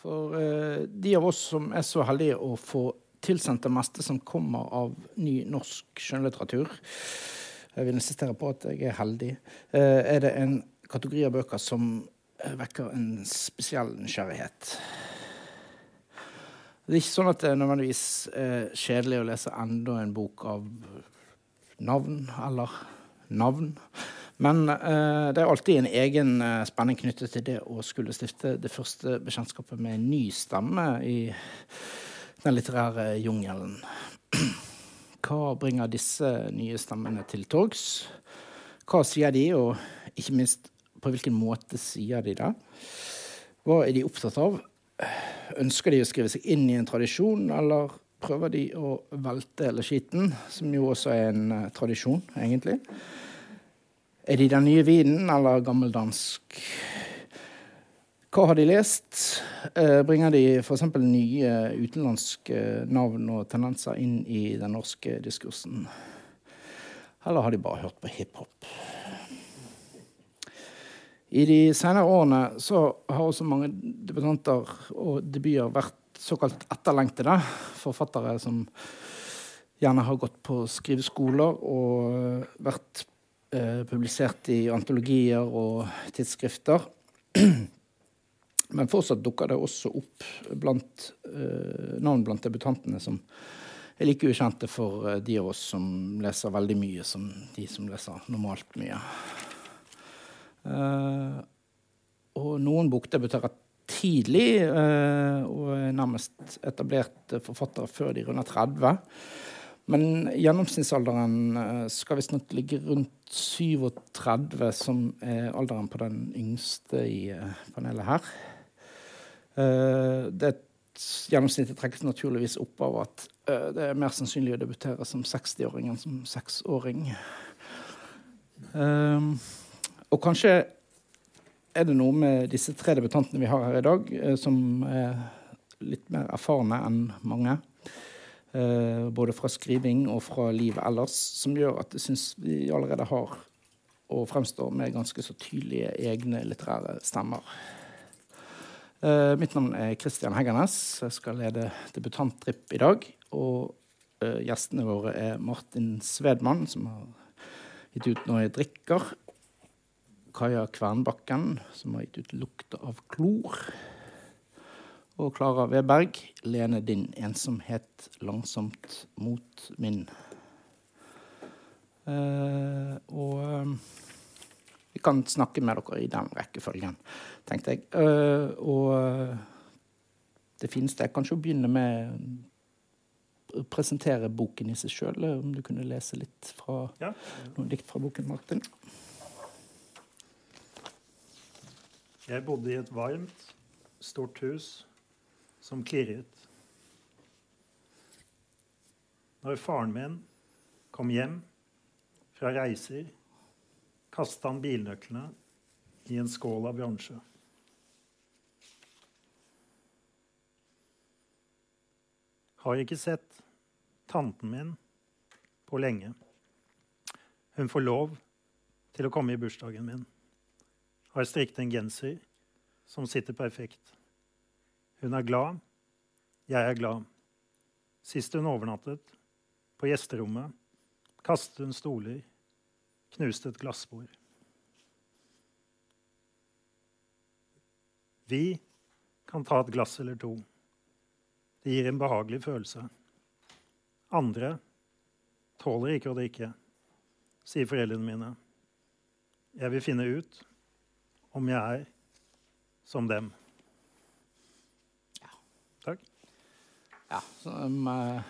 For uh, de av oss som er så heldige å få tilsendt det meste som kommer av ny norsk skjønnlitteratur, jeg vil insistere på at jeg er heldig, uh, er det en kategori av bøker som vekker en spesiell nysgjerrighet. Det er ikke sånn at det er nødvendigvis er kjedelig å lese enda en bok av navn eller navn. Men uh, det er alltid en egen eh, spenning knyttet til det å skulle stifte det første bekjentskapet med en ny stemme i den litterære jungelen. Hva bringer disse nye stemmene til torgs? Hva sier de, og ikke minst på hvilken måte sier de det? Hva er de opptatt av? Ønsker de å skrive seg inn i en tradisjon, eller prøver de å velte eller skiten, som jo også er en uh, tradisjon, egentlig? Er de den nye vinen eller gammeldansk? Hva har de lest? Eh, bringer de f.eks. nye utenlandske navn og tendenser inn i den norske diskursen? Eller har de bare hørt på hiphop? I de senere årene har også mange debutanter og debuter vært såkalt etterlengtede forfattere som gjerne har gått på skriveskoler og vært publisert i antologier og tidsskrifter. Men fortsatt dukker det også opp blant, eh, navn blant debutantene som er like ukjente for eh, de av oss som leser veldig mye, som de som leser normalt mye. Uh, og noen bokdebuterer tidlig uh, og er nærmest etablerte forfattere før de runder 30. Men gjennomsnittsalderen eh, skal visstnok ligge rundt 37, som er alderen på den yngste i eh, panelet her. Eh, det Gjennomsnittet trekkes naturligvis opp av at det er mer sannsynlig å debutere som 60-åring enn som seksåring. Og kanskje er det noe med disse tre debutantene vi har her i dag, som er litt mer erfarne enn mange. Eh, både fra skriving og fra livet ellers, som gjør at jeg syns vi allerede har og fremstår med ganske så tydelige egne litterære stemmer. Eh, mitt navn er Christian Heggernes. Jeg skal lede debutanttripp i dag. Og eh, gjestene våre er Martin Svedmann, som har gitt ut Når jeg drikker. Kaja Kvernbakken, som har gitt ut 'Lukta av klor' og Klara Weberg. 'Lene din ensomhet langsomt mot min'. Uh, og uh, vi kan snakke med dere i den rekkefølgen, tenkte jeg. Uh, og det fineste er kanskje å begynne med å presentere boken i seg sjøl. Om du kunne lese litt fra ja. noen dikt fra boken, Martin? Jeg bodde i et varmt, stort hus som klirret. Når faren min kom hjem fra reiser, kasta han bilnøklene i en skål av bronse. Har ikke sett tanten min på lenge. Hun får lov til å komme i bursdagen min. Har strikket en genser som sitter perfekt. Hun er glad. Jeg er glad. Sist hun overnattet, på gjesterommet, kastet hun stoler, knuste et glassbord. Vi kan ta et glass eller to. Det gir en behagelig følelse. Andre tåler ikke å drikke, sier foreldrene mine. Jeg vil finne ut om jeg er som dem. Takk. Ja, så, um, uh,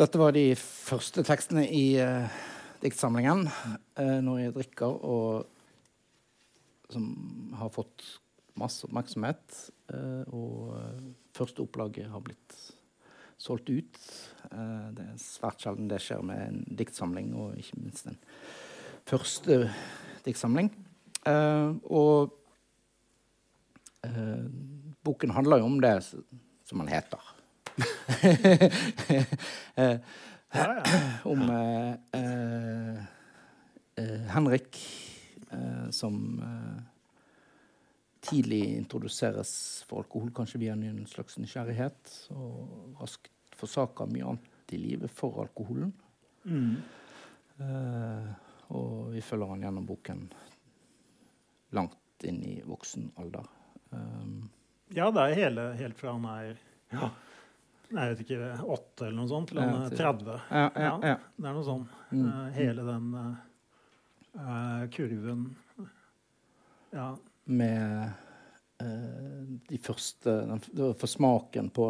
dette var de første tekstene i uh, diktsamlingen uh, 'Når jeg drikker', og som har fått masse oppmerksomhet. Og første opplaget har blitt solgt ut. Det er svært sjelden det skjer med en diktsamling, og ikke minst en første diktsamling. og boken handler jo om det som han heter. eh, om eh, eh, Henrik som tidlig introduseres for alkohol, kanskje via en slags nysgjerrighet, og raskt forsaker mye annet i livet for alkoholen. Mm. Uh, og vi følger han gjennom boken langt inn i voksen alder. Um, Ja, det er hele, helt fra han er ja. Jeg vet ikke, åtte eller noe sånt, til han er 30. Ja, ja, ja. Det er noe sånn. Mm. Eh, hele den eh, kurven Ja. Med uh, de første den, For smaken på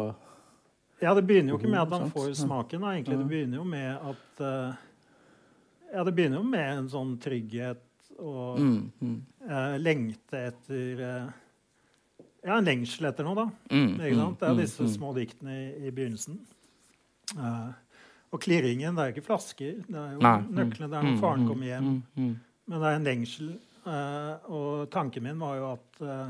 ja, det begynner jo ikke med at han får smaken. Da, egentlig. Det begynner jo med at uh, Ja, det begynner jo med en sånn trygghet og mm, mm, lengte etter Ja, en lengsel etter noe, da. mm, Ikke sant? Det er mm, disse mm. små diktene i, i begynnelsen. Uh, og klirringen, det er jo ikke flasker. Det er jo Nei. nøklene. Det er når Mm, faren mm, kommer hjem. mm, mm. Men det er en lengsel. Uh, og tanken min var jo at uh,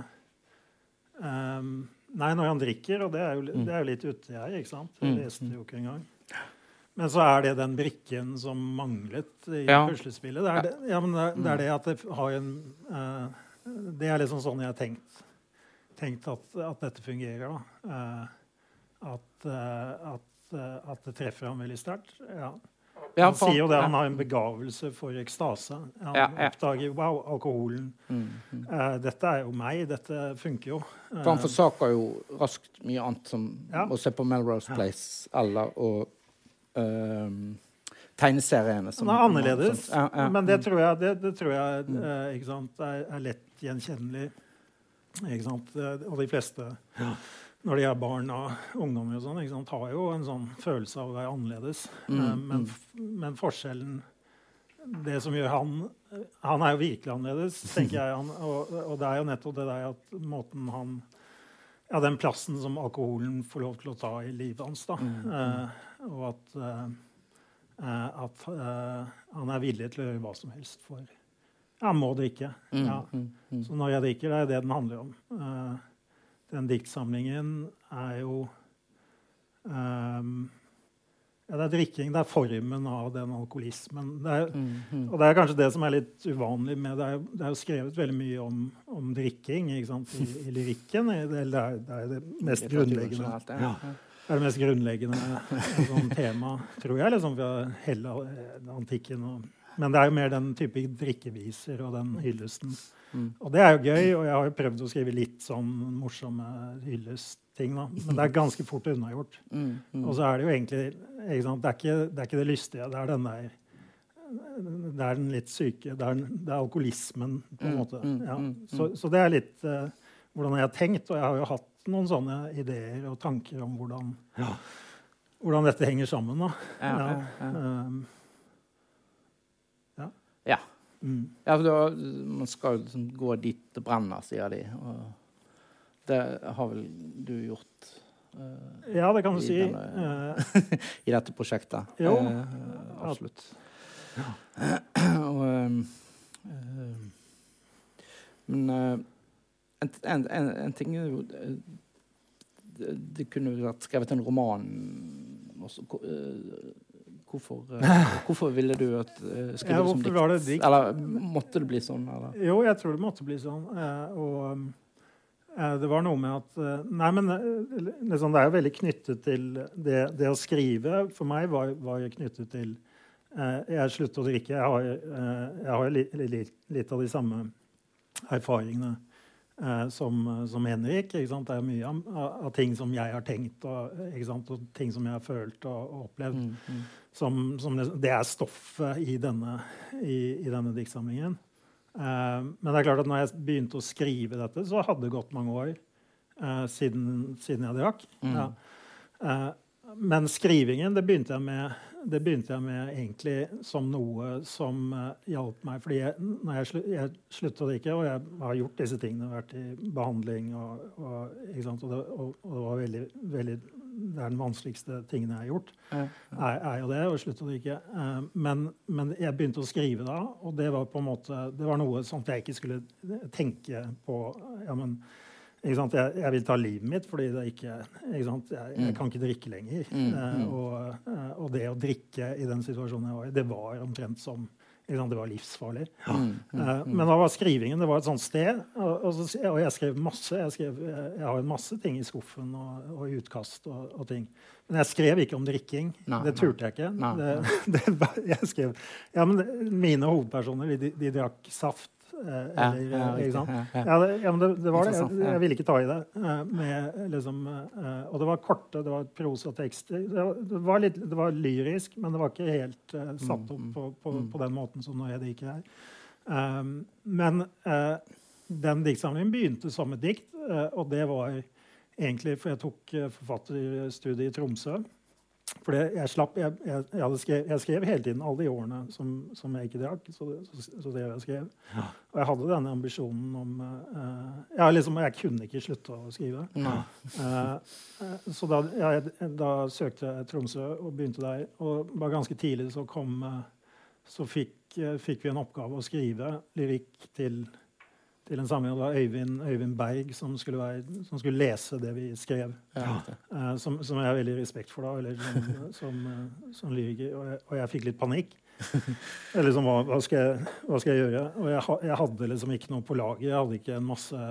um, Nei, når han drikker, og det er jo, Mm. det er jo litt ute jeg, ikke sant? Jeg Mm, leste det jo ikke engang. Men så er det den brikken som manglet i Ja. puslespillet. Det er det, ja, men det, det er det at det har en uh, Det er liksom sånn jeg har tenkt, tenkt at, at dette fungerer. Eh, at, eh, at, eh, at det treffer ham veldig sterkt. Ja. Ja, han sier jo det, han har en begavelse for ekstase. Han Ja, ja. oppdager wow, alkoholen. Mm, mm. Uh, dette er jo meg. Dette funker jo. For han forsaker jo raskt mye annet, som å se på Melrose. Place eller å uh, tegneseriene. som- han er annerledes, men det mm. tror jeg, det, det tror jeg er, er lett gjenkjennelig. Og de fleste, når de er barn og ungdommer, og sånn, har jo en sånn følelse av å være annerledes. Mm, Eh, men, mm. men forskjellen Det som gjør han Han er jo virkelig annerledes, tenker jeg. Han, og, og det er jo nettopp det der at måten han Ja, den plassen som alkoholen får lov til å ta i livet hans, da. Mm, mm. Eh, og at, eh, eh, at eh, han er villig til å gjøre hva som helst for ja, må drikke. Mm, Ja. mm, mm. Så når jeg drikker, det er det den handler om. Uh, den diktsamlingen er jo um, Ja, det er drikking. Det er formen av den alkoholismen. Det er, Mm, mm. og det er kanskje det som er litt uvanlig med Det er, det er jo skrevet veldig mye om, om drikking ikke sant? I, i lyrikken. Det, er- det, er, det er det mest grunnleggende. Generelt, ja. Ja. Det er det mest grunnleggende eh, sånn tema, tror jeg, liksom fra hele eh, antikken. Og, men det er jo mer den type drikkeviser og den hyllesten. Mm. Og det er jo gøy, og jeg har jo prøvd å skrive litt sånn morsomme hyllestting. da. Men det er ganske fort unnagjort. Mm, mm. Og så er det jo egentlig ikke? Det, er ikke, det er ikke det lystige. Det er den der Det er den litt syke. Det er, det er alkoholismen, på en Mm, måte. mm, Ja. mm, Så, så det er litt uh, hvordan jeg har tenkt, og jeg har jo hatt noen sånne ideer og tanker om hvordan, hvordan dette henger sammen. da. Ja, ja, ja. Um, ja. Ja. Mm. Ja, for da, man skal jo liksom gå dit det brenner, sier de. Og det har vel du gjort Uh, ja, det kan du si. denne- Eh, i dette prosjektet. Jo. Uh, absolutt. og ehm, ehm, Men en, en, en, ting er jo det, det kunne vært skrevet en roman også. Hvor- Hvorfor, eh, hvorfor ville du at, eh, skrive Ja, det som dikt? var det dikt? Eller måtte det bli sånn? Eller? Jo, jeg tror det måtte bli sånn. Eh, og det var noe med at Nei, men liksom, det er jo veldig knyttet til det, det å skrive. For meg var, var knyttet til Jeg sluttet å drikke. Jeg har, jeg har jo li, li, litt av de samme erfaringene som, som Henrik. Det er mye av, av ting som jeg har tenkt, og, og ting som jeg har følt og, og opplevd. Mm, mm. Som, som det, det er stoffet i denne, i, i denne diktsamlingen. Eh, men det er klart at når jeg begynte å skrive dette, så hadde det gått mange år eh, siden, siden jeg drakk. Mm. Ja. Eh, men skrivingen det begynte, jeg med, det begynte jeg med egentlig som noe som uh, hjalp meg. Fordi jeg, når jeg, slu, jeg sluttet å drikke, og jeg har gjort disse tingene, vært i behandling og, og, og, det, og, og det var veldig, veldig Det er den vanskeligste tingene jeg har gjort Ja, er, er jo det, å slutte å drikke. Uh, men, men jeg begynte å skrive da, og det var på en måte, det var noe sånt jeg ikke skulle tenke på. Ja, men? Jeg, jeg vil ta livet mitt fordi det ikke? Jeg, jeg Mm. kan ikke drikke lenger. Mm, Eh, mm. og, eh, og det å drikke i den situasjonen jeg var i, det var omtrent som Det var livsfarlig. Eh, men da var skrivingen det var et sånt sted. Og, og, så, og jeg skrev masse. Jeg, skrev, jeg, har masse ting i skuffen og, og utkast og, ting. Men jeg skrev ikke om drikking. Nei, det turte jeg ikke. Nei, Det, det, jeg skrev, ja, mine hovedpersoner de, de drakk saft. Ja, ja, ikke sant? Ja, ja. Ja, det, ja, men det, det var det. Jeg, jeg ville ikke ta i det. eh, med, liksom, eh, og det var korte, det var prosatekster. Det, var- det, var litt- det var lyrisk, men det var ikke helt uh, satt opp Mm, på, på, mm. på den måten som når jeg diker her. Um, men uh, den diktsamlingen begynte som et dikt, uh, og det var egentlig For jeg tok forfatterstudiet i Tromsø. For jeg, slapp, jeg, jeg, jeg, skrev, jeg skrev hele tiden, alle de årene som, som jeg ikke drakk. Så, så, så det jeg skrev. Ja. Og jeg hadde denne ambisjonen om uh, ja, liksom, Jeg kunne ikke slutte å skrive. Ja. Eh, eh, så da, jeg, da søkte jeg Tromsø og begynte der. Og bare ganske tidlig så kom uh, Så fikk, fikk vi en oppgave å skrive lyrikk til, til en samling. Det var Øyvind, Øyvind Berg som skulle, være, som skulle lese det vi skrev. Ja, eh, som, som jeg har veldig respekt for, da, eller som, som, uh, som lyriker. Og jeg, og jeg fikk litt panikk. Eller liksom, hva, hva, skal jeg, hva skal jeg gjøre? Og jeg, jeg hadde liksom ikke noe på lager. Jeg hadde ikke en masse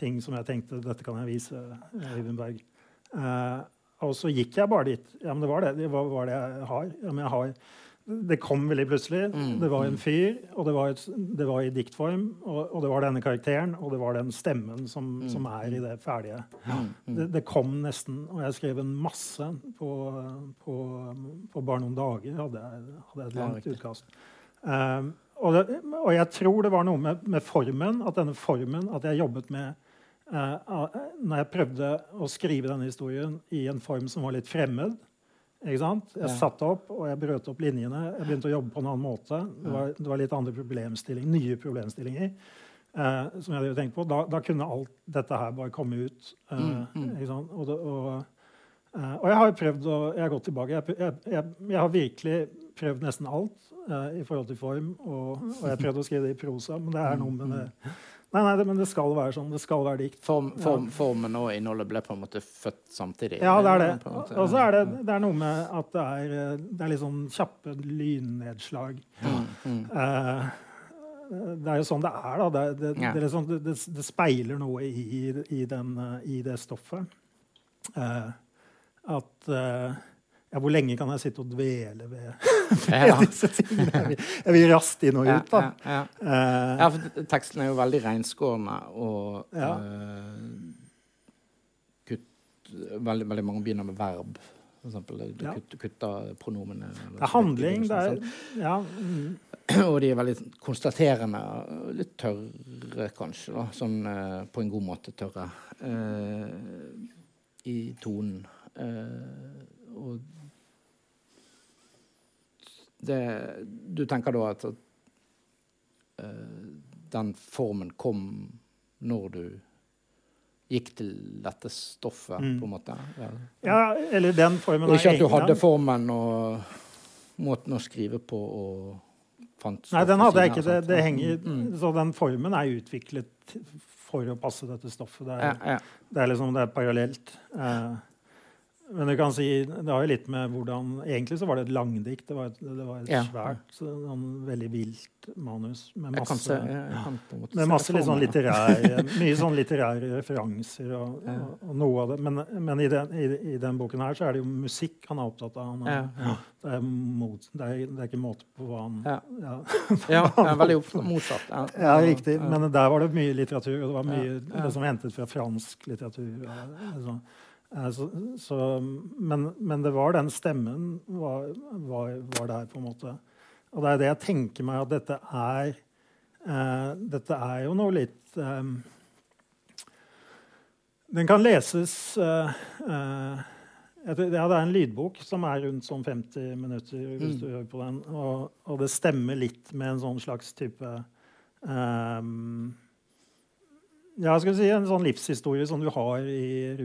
ting som jeg tenkte dette kan jeg vise Øyvind Berg. Uh, og så gikk jeg bare dit. Ja, men det var det. Det var, var det jeg har. Ja, men jeg har. Det kom veldig plutselig. Mm, Det var en fyr, og det var, et, det var i diktform. Og, og det var denne karakteren, og det var den stemmen som, Mm, som er i det ferdige. Mm. Det, det kom nesten, og jeg skrev en masse på, på, på bare noen dager. hadde jeg, hadde jeg et langt utkast. Um, og, det, og jeg tror det var noe med, med formen, at denne formen at jeg jobbet med uh, Når jeg prøvde å skrive denne historien i en form som var litt fremmed ikke sant? Jeg satte opp, og jeg brøt opp linjene. Jeg begynte å jobbe på en annen måte. Det var, det var litt andre problemstillinger, nye problemstillinger eh, som jeg hadde tenkt på. Da, da kunne alt dette her bare komme ut. eh, Mm, mm. Og, det, og, eh, og jeg har prøvd å Jeg har gått tilbake. Jeg, jeg, jeg, jeg har virkelig prøvd nesten alt eh, i forhold til form. Og, og jeg prøvd å skrive det i prosa, men det er noe med det Nei, nei, men det skal være sånn. Det skal være dikt. Form, form, Formen og innholdet ble på en måte født samtidig? Ja, det er det. Og så er det, det er noe med at det er, det er litt sånn kjappe lynnedslag. Mm, mm. Eh, det er jo sånn det er, da. Det, det, Ja. det, speiler noe i, i, den, eh, i det stoffet. Eh, at eh, ja, Hvor lenge kan jeg sitte og dvele ved, Ja. disse tingene? Jeg vil, jeg vil raskt inn og ut, da. ja, ja. Eh, ja, for teksten er jo veldig reinskårende og eh, kutt, veldig, veldig mange begynner med verb. For eksempel. Du Ja. kutt, kutter pronomene. eller det er handling. Det er, ja, mm, Og de er veldig konstaterende. Litt tørre, kanskje. da, Sånn uh, på en god måte tørre. Uh, I tonen. Og det Du tenker da at, at uh, den formen kom når du gikk til dette stoffet, Mm. på en måte? Ja. ja, eller den formen Og ikke at du hadde formen og måten å skrive på og fant Nei, den hadde jeg ikke. Det, det henger, Mm, mm. Så den formen er utviklet for å passe dette stoffet. Det er, Ja, ja. det er liksom det er parallelt. Eh, men du kan si, det har jo litt med hvordan Egentlig så var det et langdikt. Det var et, det var et Ja. svært, sånn, veldig vilt manus med masse, se, måte med masse litt sånn litterære, mye sånn litterære referanser og, Ja. og, og noe av det. Men, men i, den, i, i den boken her så er det jo musikk han er opptatt av. Han er, Ja, ja. det, er mot, det, er, det er ikke måte på hva han Ja. ja. Ja, er veldig motsatt. Ja, Ja, riktig. Men der var det mye litteratur, og det var mye Ja, ja. liksom hentet fra fransk litteratur. og liksom. Eh, Så, så, men, men det var den stemmen var, var, var der, på en måte. Og det er det jeg tenker meg at dette er eh, Dette er jo noe litt eh, Den kan leses eh, eh, jeg ja, Det er en lydbok som er rundt sånn 50 minutter. hvis Mm. du hører på den, og, og det stemmer litt med en sånn slags type ehm, Ja, skal vi si en sånn livshistorie som du har i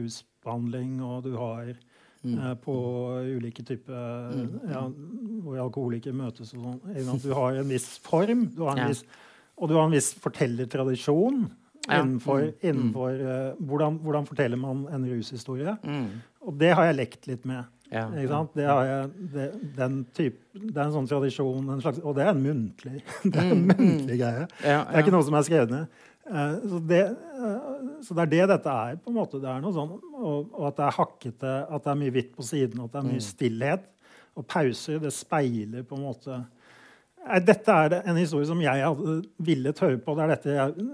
rusbehandling, og du har Mm. eh, på ulike typer Mm. ja, Hvor alkoholikere møtes og sånn. Du har en viss form, du har en Ja. viss, og du har en viss fortellertradisjon Ja. innenfor, Mm. innenfor uh, hvordan, hvordan forteller man en rushistorie. Mm. Og det har jeg lekt litt med. Ja, Ikke sant? Det, har jeg, det, den type, det er en sånn tradisjon, en slags, og det er en muntlig, det er en Mm, muntlig greie. Det er ikke noe som er skrevet ned. Eh, så, det, eh, så det er det dette er. på en måte. Det er noe sånn, og, og at det er hakkete, at det er mye hvitt på siden, at det er Mm. mye stillhet. Og pauser. Det speiler på en måte Dette er en historie som jeg hadde villet høre på. Det er dette jeg,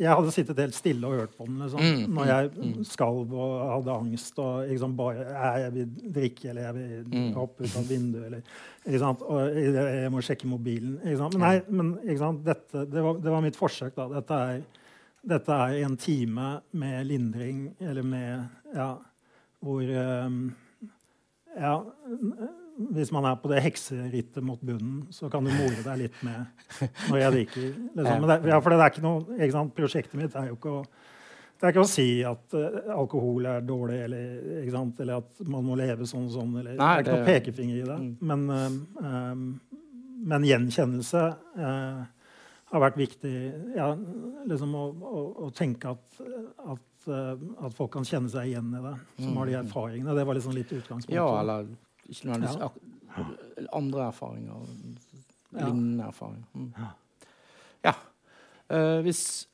jeg hadde sittet helt stille og hørt på den liksom, Mm, når mm, jeg skalv og hadde angst. og liksom bare, Jeg vil drikke, eller jeg vil Mm. hoppe ut av vinduet. Eller, ikke sant? Og jeg, jeg må sjekke mobilen. Ikke sant? Men, nei, men ikke sant? Dette, det, var, det var mitt forsøk. da. Dette er, dette er en time med lindring, eller med Ja, hvor um, Ja, hvis man er på det hekserittet mot bunnen, så kan du more deg litt med når jeg drikker. Liksom. Men det, ja, for det er ikke noe, ikke sant? Prosjektet mitt er jo ikke å det er ikke å si at uh, alkohol er dårlig, eller, ikke sant? eller at man må leve sånn og sånn. Eller, Nei, det er ikke noe pekefinger i det. Mm. Men, um, um, men gjenkjennelse uh, har vært viktig. Ja, liksom å, å, å tenke at, at, at folk kan kjenne seg igjen i det, som har de Mm. erfaringene. Det var liksom litt utgangspunktet. Ja, eller ikke nødvendigvis andre erfaringer. Lignende erfaringer. Mm. Ja. Ja. Eh, hvis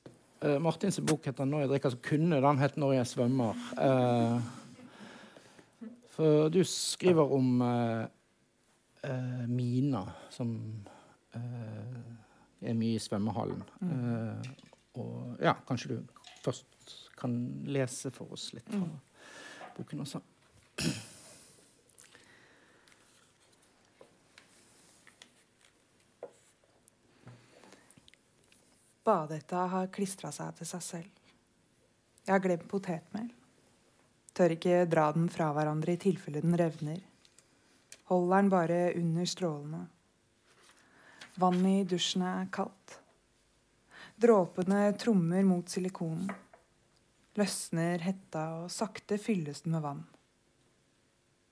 uh, Martins bok heter 'Når jeg drikker', så kunne den hett 'Når jeg svømmer'. Uh, for du skriver om uh, Mina, som er mye i svømmehallen. Eh, og ja, kanskje du først kan lese for oss litt fra boken også. Badehetta har klistra seg til seg selv. Jeg har glemt potetmel. Tør ikke dra den fra hverandre i tilfelle den revner. Holder den bare under strålene. Vannet i dusjen er kaldt. Dråpene trommer mot silikonen. Løsner hetta, og sakte fylles den med vann.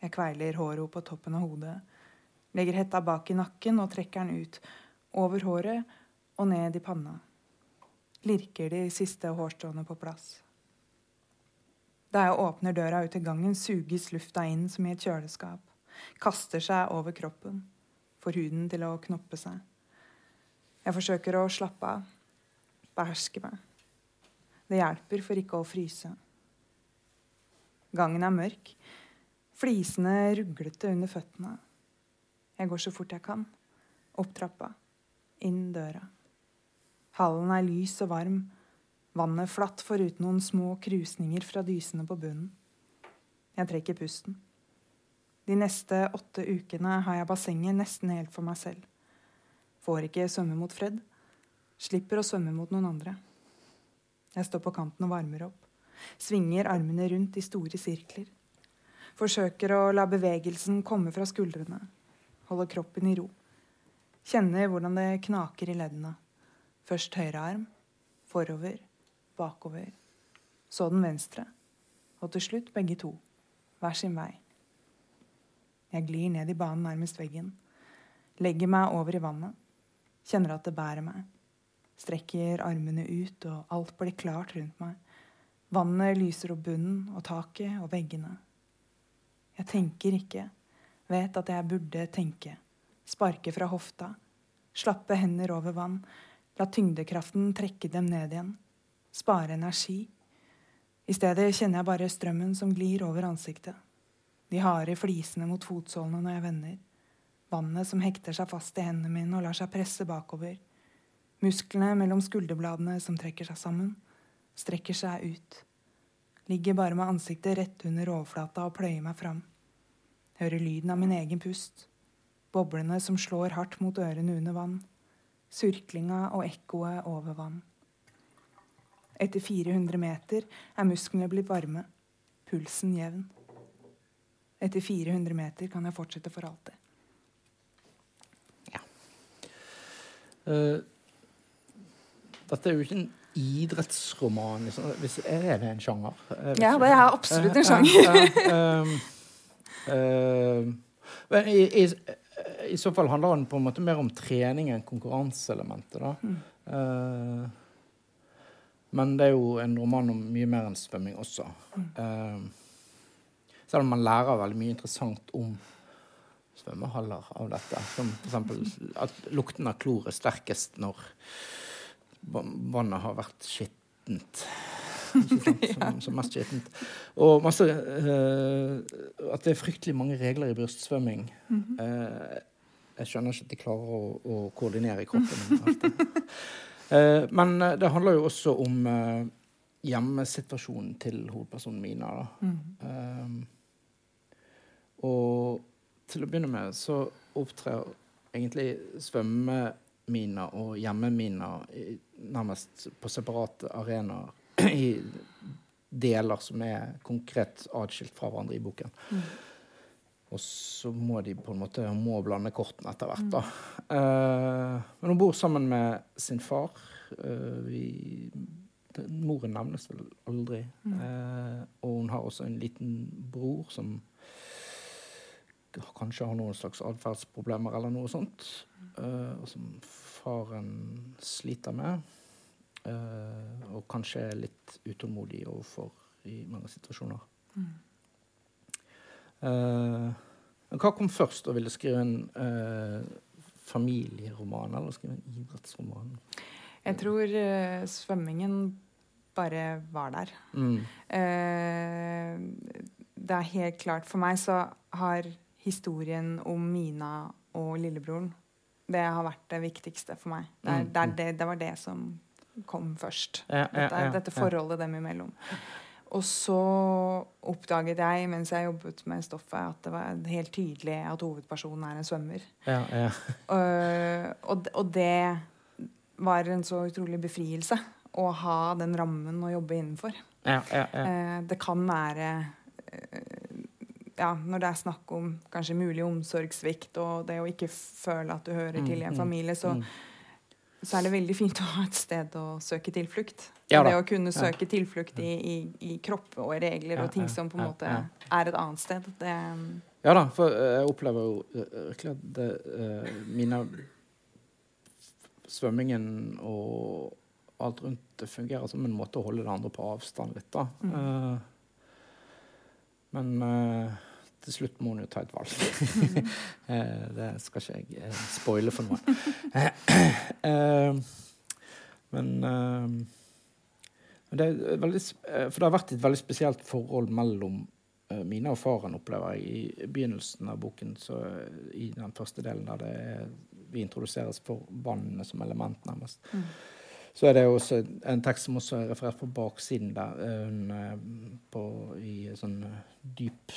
Jeg kveiler håret på toppen av hodet, legger hetta bak i nakken og trekker den ut, over håret og ned i panna. Lirker de siste hårstråene på plass. Da jeg åpner døra ut til gangen, suges lufta inn som i et kjøleskap. Kaster seg over kroppen. Får huden til å knoppe seg. Jeg forsøker å slappe av. Beherske meg. Det hjelper for ikke å fryse. Gangen er mørk. Flisene ruglete under føttene. Jeg går så fort jeg kan. Opp trappa. Inn døra. Hallen er lys og varm. Vannet flatt foruten noen små krusninger fra dysene på bunnen. Jeg trekker pusten. De neste åtte ukene har jeg bassenget nesten helt for meg selv. Får ikke svømme mot Fred. Slipper å svømme mot noen andre. Jeg står på kanten og varmer opp. Svinger armene rundt i store sirkler. Forsøker å la bevegelsen komme fra skuldrene. Holder kroppen i ro. Kjenner hvordan det knaker i leddene. Først høyre arm, forover, bakover. Så den venstre. Og til slutt begge to. Hver sin vei. Jeg glir ned i banen nærmest veggen. Legger meg over i vannet. Kjenner at det bærer meg. Strekker armene ut, og alt blir klart rundt meg. Vannet lyser opp bunnen og taket og veggene. Jeg tenker ikke. Vet at jeg burde tenke. Sparke fra hofta. Slappe hender over vann. La tyngdekraften trekke dem ned igjen. Spare energi. I stedet kjenner jeg bare strømmen som glir over ansiktet. De harde flisene mot fotsålene når jeg vender. Vannet som hekter seg fast i hendene mine og lar seg presse bakover. Musklene mellom skulderbladene som trekker seg sammen. Strekker seg ut. Ligger bare med ansiktet rett under overflata og pløyer meg fram. Hører lyden av min egen pust. Boblene som slår hardt mot ørene under vann. Surklinga og ekkoet over vann. Etter 400 meter er musklene blitt varme. Pulsen jevn. Etter 400 meter kan jeg fortsette for alltid. Eh, dette er jo ikke en idrettsroman. Liksom. Er det en sjanger? Jeg Ja, det er absolutt en Eh, sjanger. Uh, uh, uh, men i, i, I så fall handler den på en måte mer om trening enn konkurranseelementet. da. Mm. Uh, men det er jo en roman om mye mer enn svømming også. Mm. Uh, Selv om man lærer veldig mye interessant om svømmehaller av dette. Som f.eks. at lukten av klor er sterkest når vannet har vært skittent. Som, som, mest skittent. Og masse uh, At det er fryktelig mange regler i brystsvømming. Mm -hmm. uh, jeg skjønner ikke at de klarer å, å koordinere kroppen. uh, men det handler jo også om hjemmesituasjonen til hovedpersonen Mina. Mm. og til å begynne med så opptrer egentlig svømmeminer og hjemmeminer nærmest på separate arenaer i deler som er konkret atskilt fra hverandre i boken. Mm. Og så må de på en måte må blande kortene etter hvert. da. Mm. Uh, men hun bor sammen med sin far. Uh, vi, moren nevnes vel aldri. Mm. Uh, og hun har også en liten bror som kanskje har noen slags atferdsproblemer eller noe sånt. Uh, og som faren sliter med. Uh, og kanskje litt utålmodig overfor i mange situasjoner. Mm. Uh, hva kom først? Å ville skrive en familieroman eller skrive en idrettsroman? Jeg tror svømmingen bare var der. Mm. det er helt klart For meg så har historien om Mina og lillebroren. Det har vært det viktigste for meg. Det, er, det, er det, det var det som kom først. Dette, dette forholdet dem imellom. Og så oppdaget jeg mens jeg jobbet med stoffet, at det var helt tydelig at hovedpersonen er en svømmer. Ja, ja. Uh, og, og, det var en så utrolig befrielse å ha den rammen å jobbe innenfor. Ja, uh, det kan være uh, ja, når det er snakk om kanskje mulig omsorgssvikt og det å ikke føle at du hører til i en mm, mm, familie, så, mm. Så er det veldig fint å ha et sted å søke tilflukt. Ja, det å kunne søke tilflukt i, i, i kropp og regler og ting som på en måte er et annet sted. Det, ja da, for jeg opplever jo virkelig at det, uh, mine Svømmingen og alt rundt det fungerer som en måte å holde det andre på avstand litt, da. Mm. Uh, men uh, til slutt må hun jo ta et valg. Mm. det skal ikke jeg uh, spoile for noen. men, men det veldig, For det har vært et veldig spesielt forhold mellom mine og faren, opplever jeg, i begynnelsen av boken. Så, I den første delen der er, vi introduseres for vannene som element, nærmest. Mm. Så er det også en tekst som også er referert på baksiden der. På, i sånn dyp,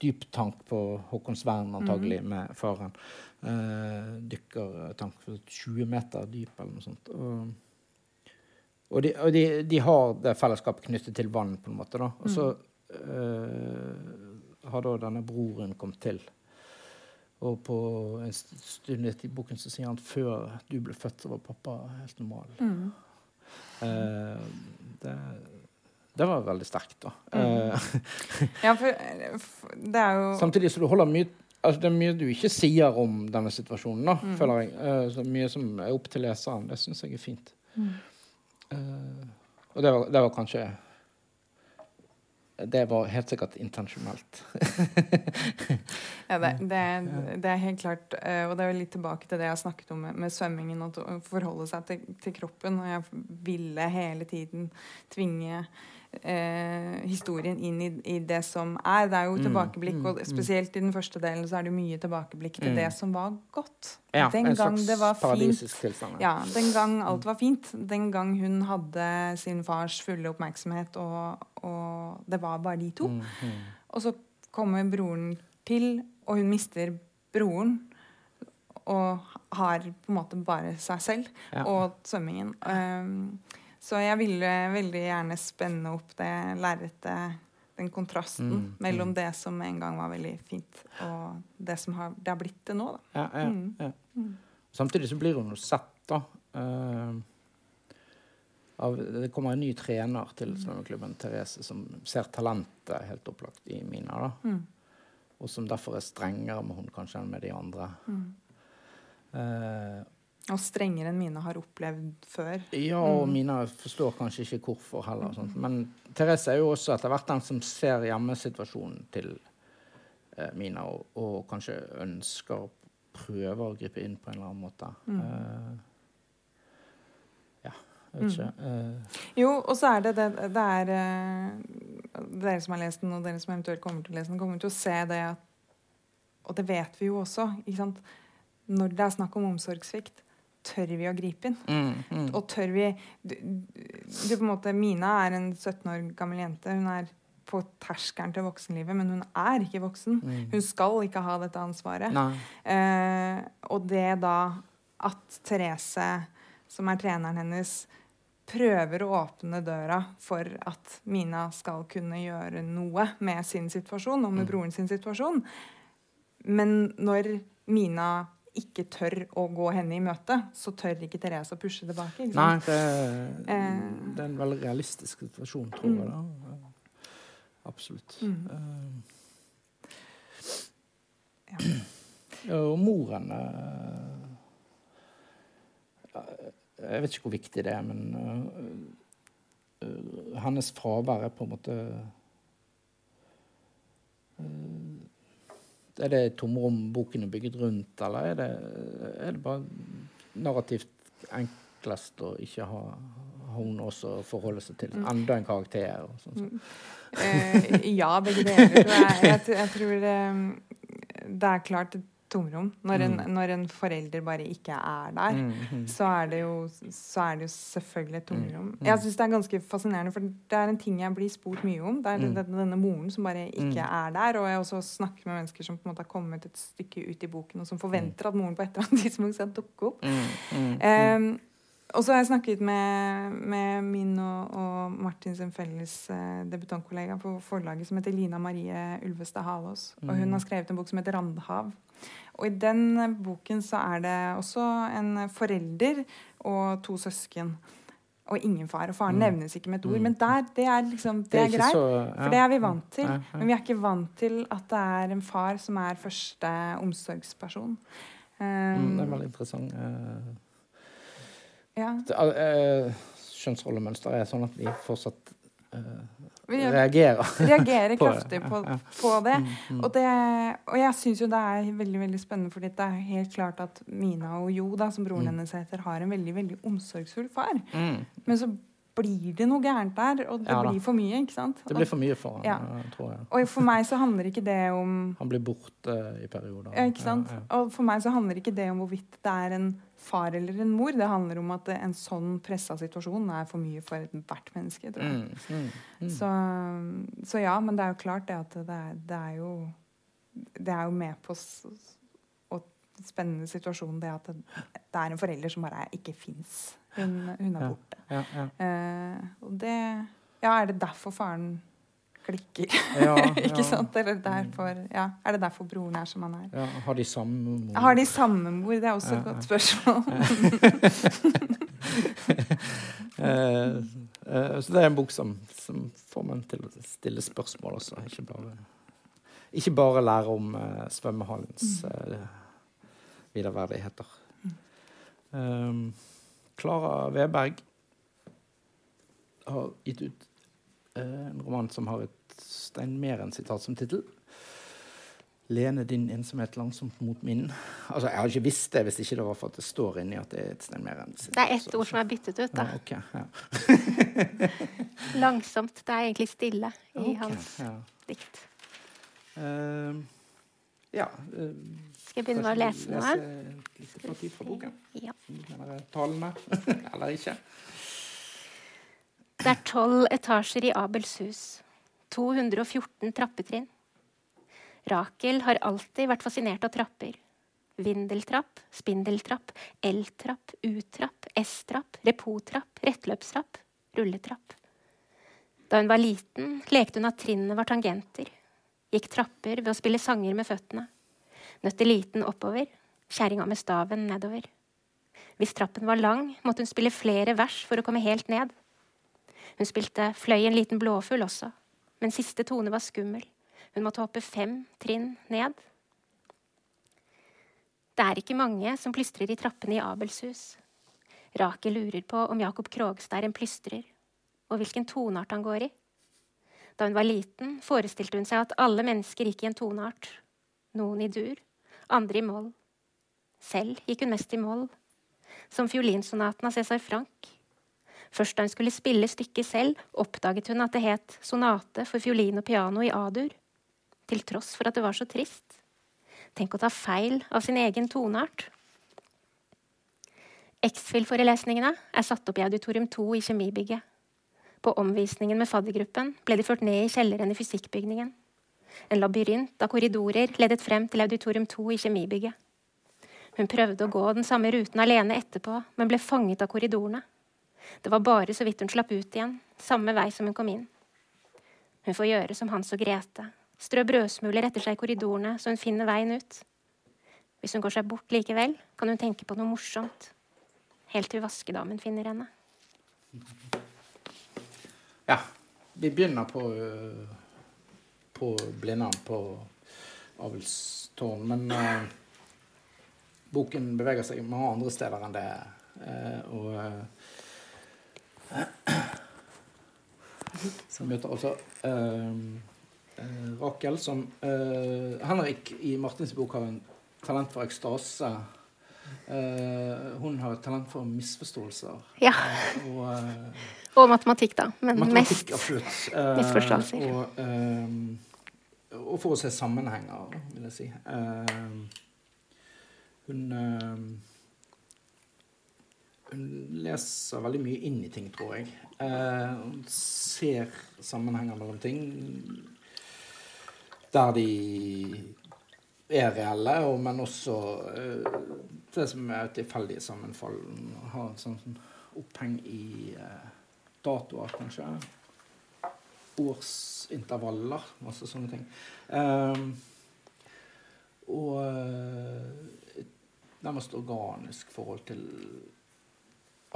dyp tank på Håkonsvern, antagelig, mm. med faren. Uh, dykkertank for 20 meter dyp, eller noe sånt. Og, og, de, og de, de, har det fellesskapet knyttet til vann, på en måte. da. Og så uh, har da denne broren kommet til. Og på en stund i boken så sier han at før du ble født, så var pappa helt normal. Mm. Uh, det, det, var veldig sterkt, da. Mm. Uh, ja, for, for, det er jo Samtidig så du holder mye altså Det er mye du ikke sier om denne situasjonen, da, mm. føler jeg. Uh, så mye som er opp til leseren. Det syns jeg er fint. Mm. og det var, det var kanskje det var helt sikkert intensjonelt. ja, det, det, det, er helt klart. Eh, og det er litt tilbake til det jeg har snakket om med, med svømmingen. Å forholde seg til, til, kroppen. Og jeg ville hele tiden tvinge eh, historien inn i, i, det som er. Det er jo mm, tilbakeblikk, og mm, mm. spesielt i den første delen så er det mye tilbakeblikk til det som var godt. Ja, den gang det var paradisisk Tilstand, ja, den gang alt var fint. Den gang hun hadde sin fars fulle oppmerksomhet, og, og det var bare de to. Og så kommer broren til, og hun mister broren. Og har på en måte bare seg selv ja. og svømmingen. Um, så jeg ville veldig gjerne spenne opp det lerretet, den kontrasten mm, mellom mm. det som en gang var veldig fint, og det som har, det har blitt det nå. Da. Ja, ja, mm. ja. Mm. Samtidig så blir hun jo sett, da. Uh, av, det kommer en ny trener til svømmeklubben, Therese, som ser talentet helt opplagt i Mina. da. Mm. Og som derfor er strengere med hun kanskje enn med de andre. Uh, Og strengere enn mine har opplevd før. Ja, og Mina forstår kanskje ikke hvorfor heller. Sånt. Men Therese er jo også etter hvert den som ser hjemmesituasjonen til eh, Mina, og, og, kanskje ønsker å prøve å gripe inn på en eller annen måte. Mm. Uh, ja, jeg vet ikke. Uh. Jo, og så er det det, det er uh, Dere som har lest den, og dere som eventuelt kommer til å lese den, kommer til å se det at Og det vet vi jo også. ikke sant? Når det er snakk om omsorgssvikt, tør vi å gripe inn? Mm, mm. Og tør vi du, du, på en måte, Mina er en 17 år gammel jente. Hun er på terskelen til voksenlivet, men hun er ikke voksen. Mm. Hun skal ikke ha dette ansvaret. Eh, og det da at Therese, som er treneren hennes, prøver å åpne døra for at Mina skal kunne gjøre noe med sin situasjon og med mm. broren sin situasjon. Men når Mina ikke tør å gå henne i møte, så tør ikke Therese å pushe tilbake. Nei, det, eh. det, er en veldig realistisk situasjon, tror mm. jeg. da. Absolutt. Mm. Uh, ja. Og moren uh, Jeg vet ikke hvor viktig det er, men uh, hennes fravær er på en måte er det tomrom boken er bygget rundt, eller er det, er det bare narrativt enklest å ikke ha, hun også forholde seg til? Mm. Enda en karakter? og sånn. Mm. Eh, ja, begge deler. Jeg, jeg, jeg tror det, det er klart tomrom. Når en, mm. når en, forelder bare ikke er der, mm, mm. Så, er det jo, så er det jo selvfølgelig et tomrom. Mm, mm. Jeg syns det er ganske fascinerende, for det er en ting jeg blir spurt mye om. Det er mm. denne moren som bare ikke er der. Og jeg også snakker med mennesker som på en måte har kommet et stykke ut i boken, og som forventer at moren på et eller annet tidspunkt skal dukke opp. Um, og så har jeg snakket med, med min og, og Martins felles eh, debutantkollega på forlaget som heter Lina Marie Ulvestad Halås. Og hun har skrevet en bok som heter 'Randhav'. Og i den boken så er det også en forelder og to søsken. Og ingen far. Og faren mm. nevnes ikke med et ord. Mm. Men der, det er liksom, det, det er, er greit, så, ja. for det er vi vant til. Men vi er ikke vant til at det er en far som er første omsorgsperson. Um, mm, det er veldig interessant. Uh, ja. uh, Kjønnsrollemønster er sånn at vi fortsatt uh, reagerer. Reagerer kraftig på, på, det. Mm, mm. Og, det, og jeg syns jo det er veldig veldig spennende, fordi det er helt klart at Mina og Jo, da, som broren mm. hennes heter, har en veldig veldig omsorgsfull far. Men så blir det noe gærent der, og det ja, blir for mye. ikke sant? Det blir for mye for han, ja. tror jeg. Og for meg så handler ikke det om Han blir borte i perioder. Ja, ikke sant? Og for meg så handler ikke det om hvorvidt det er en far eller en mor. Det handler om at en sånn pressa situasjon er for mye for ethvert menneske. tror jeg. Mm, mm, mm. Så, så, ja, men det er jo klart det at det er, det er jo Det er jo med på å spennende situasjon det at det, det, er en forelder som bare ikke fins. Hun, hun, er borte. Ja, ja, ja. Uh, og det Ja, er det derfor faren klikker. Ja, ikke sant? Eller derfor, ja. Er det derfor broren er som han er? Ja, har de samme mor? Har de samme mor? Det er også et godt spørsmål. eh, eh, så det er en bok som, som, får meg til å stille spørsmål også. Ikke bare, ikke bare lære om eh, svømmehallens videreverdigheter. Klara Weberg har gitt ut en roman som har et Stein Meren-sitat som tittel. Lene din ensomhet langsomt mot min. Altså, Jeg har ikke visst det hvis ikke det var for at det står inni at det er et Stein Meren. Det er ett ord som er byttet ut, da. Ja, okay, ja. langsomt. Det er egentlig stille i okay, hans ja. dikt. Uh, ja uh, Skal jeg begynne med å lese noe? Lese litt fra boken? Ja. Talene, eller ikke? Det er tolv etasjer i Abels hus. 214 trappetrinn. Rakel har alltid vært fascinert av trapper. Vindeltrapp, spindeltrapp, L-trapp, U-trapp, S-trapp, repotrapp, rettløpstrapp, rulletrapp. Da hun var liten, lekte hun at trinnene var tangenter. Gikk trapper ved å spille sanger med føttene. Nøtte liten oppover, kjerringa med staven nedover. Hvis trappen var lang, måtte hun spille flere vers for å komme helt ned. Hun spilte Fløy en liten blåfugl også, men siste tone var skummel. Hun måtte hoppe fem trinn ned. Det er ikke mange som plystrer i trappene i Abels hus. Rakel lurer på om Jakob Krogstad er en plystrer, og hvilken toneart han går i. Da hun var liten, forestilte hun seg at alle mennesker gikk i en toneart. Noen i dur, andre i moll. Selv gikk hun mest i moll, som fiolinsonaten av Cæsar Frank. Først da hun skulle spille stykket selv, oppdaget hun at det het sonate for fiolin og piano i A-dur, til tross for at det var så trist. Tenk å ta feil av sin egen toneart. X-FIL-forelesningene er satt opp i auditorium 2 i kjemibygget. På omvisningen med faddergruppen ble de ført ned i kjelleren i fysikkbygningen. En labyrint av korridorer ledet frem til auditorium 2 i kjemibygget. Hun prøvde å gå den samme ruten alene etterpå, men ble fanget av korridorene. Det var bare så vidt hun slapp ut igjen, samme vei som hun kom inn. Hun får gjøre som Hans og Grete, strø brødsmuler etter seg i korridorene så hun finner veien ut. Hvis hun går seg bort likevel, kan hun tenke på noe morsomt. Helt til vaskedamen finner henne. Ja. Vi begynner på, uh, på Blindern, på Avelstårn. Men uh, boken beveger seg mange andre steder enn det. Uh, og så møter også uh, Rakel, som uh, Henrik i Martins bok har en talent for ekstase. Uh, hun har et talent for misforståelser. Ja. og, og, matematikk, da. Men matematikk, mest absolutt. misforståelser. Og, og, for å se sammenhenger, vil jeg si. hun hun leser veldig mye inn i ting, tror jeg. Eh, hun ser sammenhenger mellom ting der de er reelle, men også eh, det som er tilfeldige sammenfall. Har sånn, sånn oppheng i eh, datoer, kanskje. Årsintervaller, masse sånne ting. Eh, og et eh, nærmest organisk forhold til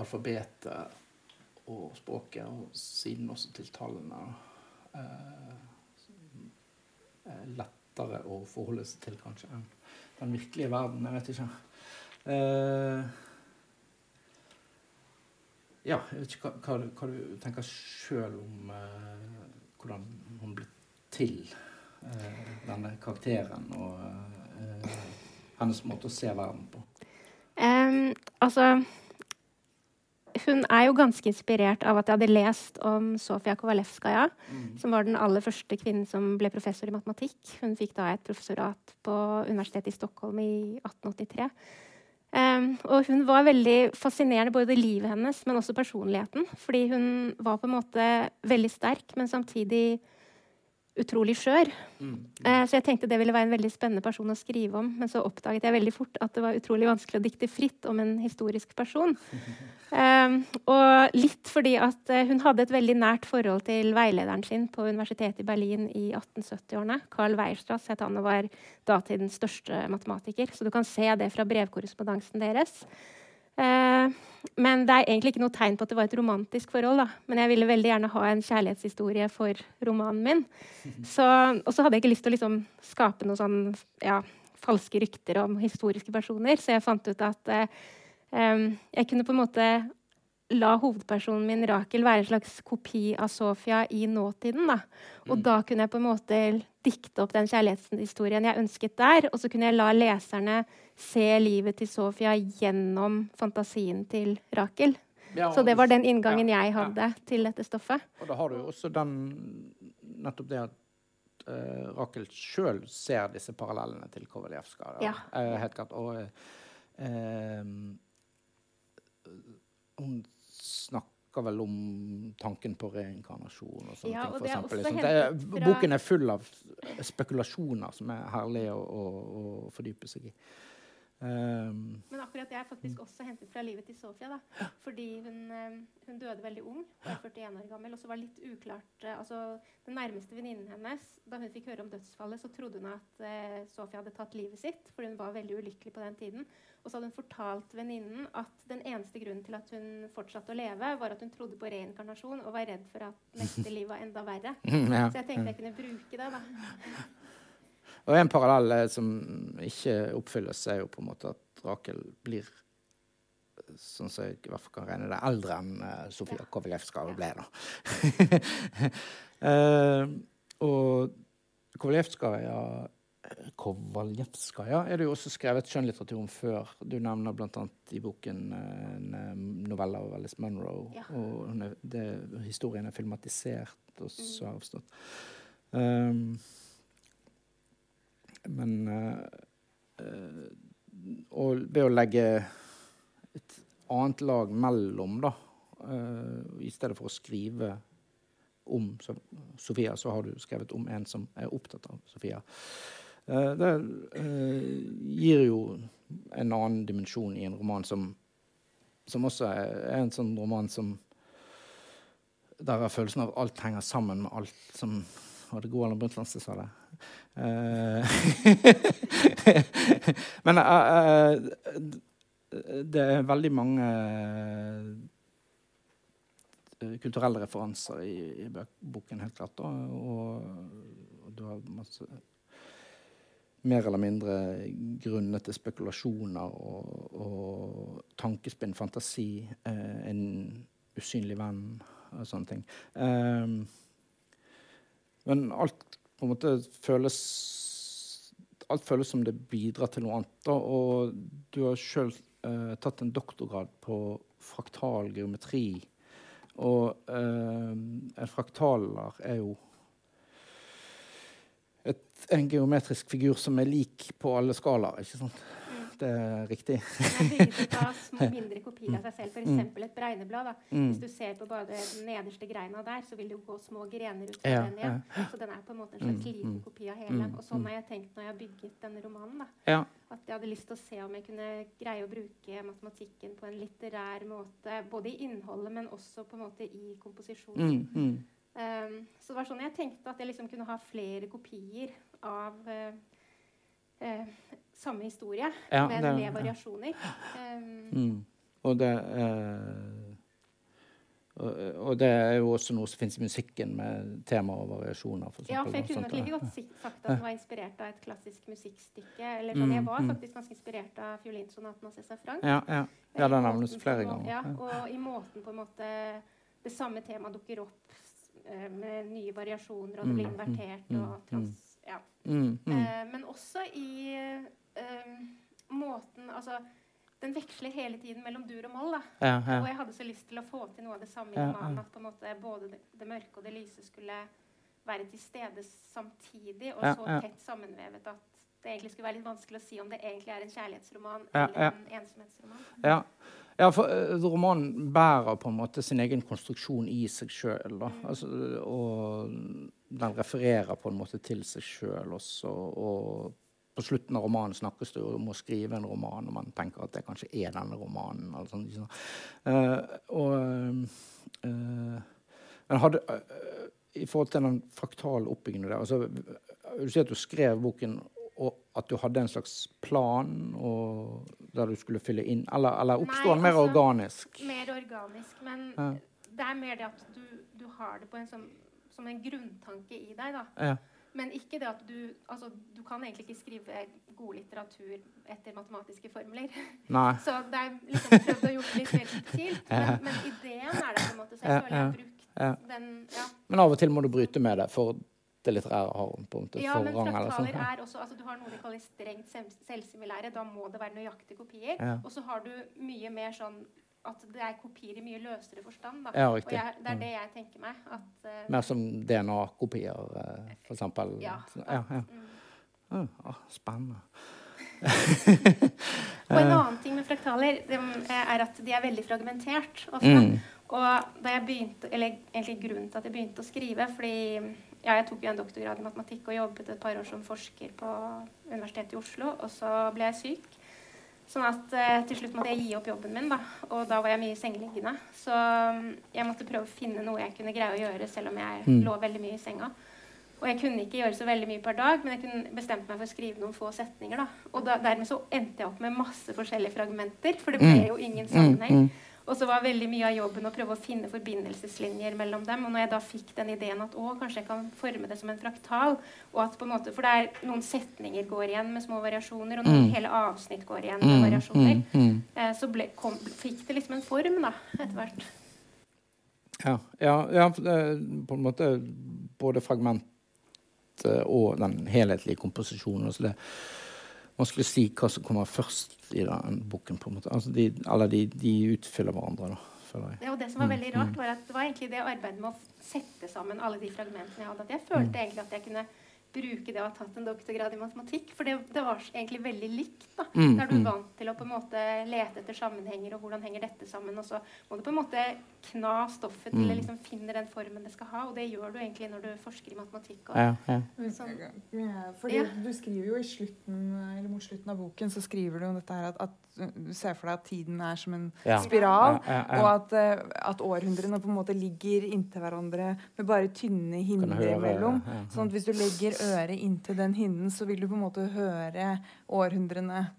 alfabetet og språket, og siden også til tallene. Eh, lettere å forholde seg til, kanskje, enn den virkelige verden. Jeg vet ikke. Eh, ja, jeg vet ikke hva, hva du tenker sjøl om eh, hvordan hun ble til, eh, denne karakteren, og eh, hennes måte å se verden på. Um, altså hun er jo ganske inspirert av at jeg hadde lest om Sofia Kovalevskaja, mm. som var den aller første kvinnen som ble professor i matematikk. Hun fikk da et professorat på Universitetet i Stockholm i 1883. Um, og hun var veldig fascinerende, både livet hennes, men også personligheten. Fordi hun var på en måte veldig sterk, men samtidig utrolig skjør. Mm. Uh, så jeg tenkte det ville være en veldig spennende person å skrive om. Men så oppdaget jeg veldig fort at det var utrolig vanskelig å dikte fritt om en historisk person. Um, og litt fordi at uh, hun hadde et veldig nært forhold til veilederen sin på universitetet i Berlin i 1870-årene. Carl Weierstrass het han og var datidens største matematiker. Så du kan se det fra brevkorrespondansen deres. Uh, men det er egentlig ikke noe tegn på at det var et romantisk forhold. Da. Men jeg ville veldig gjerne ha en kjærlighetshistorie for romanen min. Og så hadde jeg ikke lyst til å liksom, skape noen sånn, ja, falske rykter om historiske personer, så jeg fant ut at uh, um, jeg kunne på en måte la hovedpersonen min Rakel være en slags kopi av Sofia i nåtiden. Da. Og mm. da kunne jeg på en måte dikte opp den kjærlighetshistorien jeg ønsket der. Og så kunne jeg la leserne se livet til Sofia gjennom fantasien til Rakel. Ja, så det var den inngangen ja, jeg hadde ja. til dette stoffet. Og da har du jo også den, nettopp det at uh, Rakel sjøl ser disse parallellene til Kovaljevskij. Ja. Uh, helt klart. Og uh, hun snakker vel om tanken på reinkarnasjon og sånne ja, ting. For eksempel, liksom. det, boken er full av spekulasjoner som er herlige å, å, å fordype seg i. Um, Men akkurat det er faktisk også hentet fra livet til Sofia. da. Fordi hun, ehm, hun døde veldig ung, var 41 år gammel, og så var det litt uklart uh, altså Den nærmeste venninnen hennes, da hun fikk høre om dødsfallet, så trodde hun at uh, Sofia hadde tatt livet sitt, fordi hun var veldig ulykkelig på den tiden. Og så hadde hun fortalt venninnen at den eneste grunnen til at hun fortsatte å leve, var at hun trodde på reinkarnasjon og var redd for at neste liv var enda verre. Så jeg tenkte jeg kunne bruke det. da. Og en parallell eh, som ikke oppfylles, er jo på en måte at Rakel blir sånn som jeg i hvert fall kan regne det, eldre enn uh, Sofia Kovalevskaja ble. da. uh, og Kovalevskaja Kovaljevskaja er det jo også skrevet skjønnlitteratur om før. Du nevner bl.a. i boken en novelle av Alice Munro. Ja. Og det, historien er filmatisert og så mm. avstått. Um, men uh, Og ved å legge et annet lag mellom, da, uh, i stedet for å skrive om Sofia, så har du skrevet om en som er opptatt av Sofia. Det gir jo en annen dimensjon i en roman som, som også er, en sånn roman som Der er følelsen av alt henger sammen med alt som Var det Harlem Brundtland som sa det? Uh, men det er veldig mange kulturelle referanser i, i boken, helt klart. Og, og du har masse mer eller mindre grunnete spekulasjoner og, og tankespinn, fantasi, eh, en usynlig venn og sånne ting. Men alt på en måte føles Alt føles som det bidrar til noe annet. Da, og du har sjøl eh, tatt en doktorgrad på fraktal geometri. Og eh, fraktaler er jo en geometrisk figur som er lik på alle skalaer. ikke sant? Det er riktig. Av små, mindre kopier av seg selv. F.eks. Mm. et bregneblad. Da. Mm. Hvis du ser på bare den nederste greina der, så vil det jo gå små grener ut fra ja, den igjen. Ja. Så den er på en måte en slags mm, liten kopi av hele. Og sånn har jeg tenkt når jeg har bygget denne romanen. da. Ja. At jeg hadde lyst til å se om jeg kunne greie å bruke matematikken på en litterær måte. Både i innholdet, men også på en måte i komposisjonen. Mm, um, så det var sånn jeg tenkte at jeg liksom kunne ha flere kopier av uh, eh, samme historie, ja, med det, med variasjoner. Um, mm. og, det, eh, og, og, det er jo også noe som fins i musikken, med tema og variasjoner. For eksempel, ja, for jeg kunne nok like godt sagt at den var inspirert av et klassisk musikkstykke. eller sånn. Jeg var mm, mm. faktisk ganske inspirert av fiolinsonaten av Cæsar Frank. Ja, ja. ja den nevnes flere ganger. Ja, og i måten på en måte det samme temaet dukker opp uh, med nye variasjoner, og det blir mm, invertert og trans ja. Mm, mm. Eh, men også eh, Altså, den veksler hele tiden mellom dur og moll. Ja, ja. Og jeg hadde så lyst til å få til noe av det samme i romanen. At på en måte både det, det, mørke og det lyse skulle være til stede samtidig, og så tett sammenvevet at det egentlig skulle være litt vanskelig å si om det egentlig er en kjærlighetsroman eller en ensomhetsroman. Ja. Ja, for uh, romanen bærer på en måte sin egen konstruksjon i seg sjøl. Mm. Altså, og den refererer på en måte til seg sjøl også. Og på slutten av romanen snakkes det om å skrive en roman, og man tenker at det kanskje er denne romanen. Eller Sånn, liksom. uh, og uh, Men hadde I forhold til den fraktale oppbyggingen der altså, du sier at du skrev boken og at du hadde en slags plan der du skulle fylle inn? Eller, eller oppsto den mer altså, organisk? Mer organisk. Men ja. det er mer det at du, du har det en sånn, som, en grunntanke i deg. da. Ja. Men ikke det at du altså, Du kan egentlig ikke skrive god litteratur etter matematiske formler. Nei. Så det er liksom prøvd å gjøre litt mer subtilt. Men, men, ideen er det på en måte. Så jeg føler jeg har brukt den ja. Men av og til må du bryte med det for det litterære har på en måte ja, forrang. Men fraktaler sånn. er også, altså Du har noe de kaller strengt selvsimulære. Da må det være nøyaktige kopier. Ja. Og så har du mye mer sånn at det er kopier i mye løsere forstand. Da. Ja, og jeg, det er det jeg tenker meg. At, uh, mer som DNA-kopier, uh, for eksempel. Ja. ja, ja. Mm. Oh, spennende. og en annen ting med fraktaler de, er at de er veldig fragmentert. Mm. Og da jeg begynte, eller egentlig grunnen til at jeg begynte å skrive fordi ja, jeg tok jo en doktorgrad i matematikk og jobbet et par år som forsker på Universitetet i Oslo. Og så ble jeg syk. Sånn at eh, til slutt måtte jeg gi opp jobben min, da. Og da var jeg mye sengeliggende. Så mm, jeg måtte prøve å finne noe jeg kunne greie å gjøre selv om jeg mm. lå veldig mye i senga. Og jeg kunne ikke gjøre så veldig mye per dag, men jeg kunne bestemt meg for å skrive noen få setninger. da. Og da, dermed så endte jeg opp med masse forskjellige fragmenter, for det ble mm. jo ingen sammenheng. Mm. Og så var veldig mye av jobben å prøve å finne forbindelseslinjer mellom dem. Og når jeg da fikk den ideen at å, kanskje jeg kan forme det som en fraktal og at på en måte, For det er noen setninger går igjen med små variasjoner, og noen Mm. hele avsnitt går igjen med Mm, variasjoner. mm, mm. Eh, så ble, kom, fikk det liksom en form da, etter hvert. Ja, ja, ja det på en måte både fragment og den helhetlige komposisjonen. Så det er vanskelig å si hva som kommer først i den boken. på en måte. Altså de, eller de, de utfyller hverandre, da. Ja, og det som var Mm, veldig rart, var at det var egentlig det arbeidet med å sette sammen alle de fragmentene jeg hadde, at jeg følte Mm. egentlig at jeg kunne bruke det å ha tatt en doktorgrad i matematikk. For det, det var egentlig veldig likt. da. Mm, Der du er mm. vant til å på en måte lete etter sammenhenger, og hvordan henger dette sammen. Og så må du på en måte kna stoffet til det å liksom finner den formen det skal ha. Og det gjør du egentlig når du forsker i matematikk. Og, Ja, ja. sånn. Ja, fordi Ja. du skriver jo i slutten, eller mot slutten av boken så skriver du om dette her at, at du ser for deg at tiden er som en Ja. spiral. Ja, ja. Og at, eh, at århundrene på en måte ligger inntil hverandre med bare tynne hinder imellom. Sånn at hvis du legger øret inntil den hinnen, så vil du på en måte høre århundrene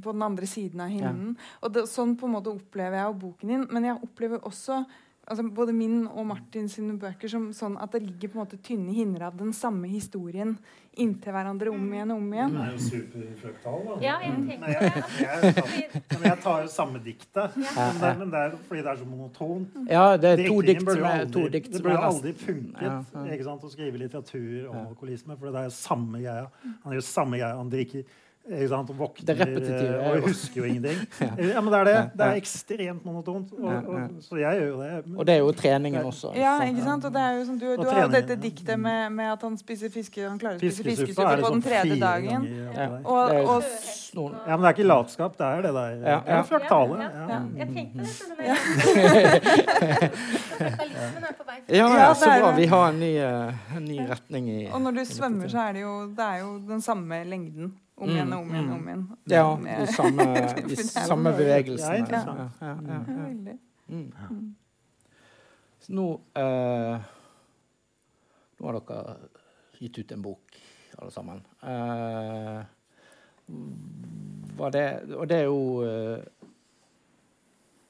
på den andre siden av hinnen. Og det, sånn på en måte opplever jeg jo boken din. Men jeg opplever også altså både min og Martin sine bøker som sånn at det ligger på en måte tynne hinner av den samme historien inntil hverandre om igjen og om igjen. Det er jo superfløktal da. Ja, jeg Men jeg, jeg, jeg, men jeg tar jo samme diktet. Men det, men det er fordi det er så monotont. ja, det er to dikt som er, aldri, to dikt det burde jo aldri funket Ja, ja. Ikke sant, å skrive litteratur om Ja. alkoholisme, for det er jo samme greia. Han gjør samme greia. Han drikker ikke sant, og våkner Det repetitive er og husker jo ingenting. Ja, men det er det. Det er ekstremt monotont. Og, Ja, og, så jeg gjør jo det. Og det er jo treningen også. Ja, ikke sant? Og det er jo sånn, du, du har jo dette diktet med, med at han spiser fiske, han klarer å spise fiskesuppe på den sånn tredje dagen. ganger. Og, er og, Ja, men det er ikke latskap. Det er det der. Ja, Det er ja. fraktale. Ja, Ja. ja. Jeg tenkte det. er. Ja, ja, Ja, så bra. Vi har en ny, eh, en ny retning i og når du svømmer, så er det jo, det er jo den samme lengden. Om Mm, igjen og om igjen mm. og om igjen. Ja, i de samme, de samme bevegelsene. Ja, ja, ja, Ja, ja. Mm. Så nå eh, Nå har dere gitt ut en bok, alle sammen. Eh, var det, og det er jo eh,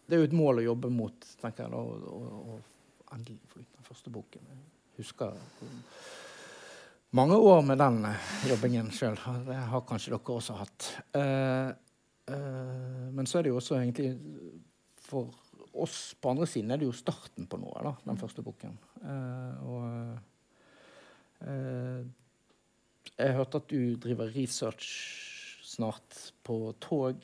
Det er jo et mål å jobbe mot, tenker jeg, å og, og, og endelig få ut den første boken. Jeg husker mange år med den eh, jobbingen sjøl. Det har kanskje dere også hatt. Eh, eh, men så er det jo også egentlig for oss på andre siden er det jo starten på noe, da, den første boken. Eh, og eh, Jeg hørte at du driver research snart på tog.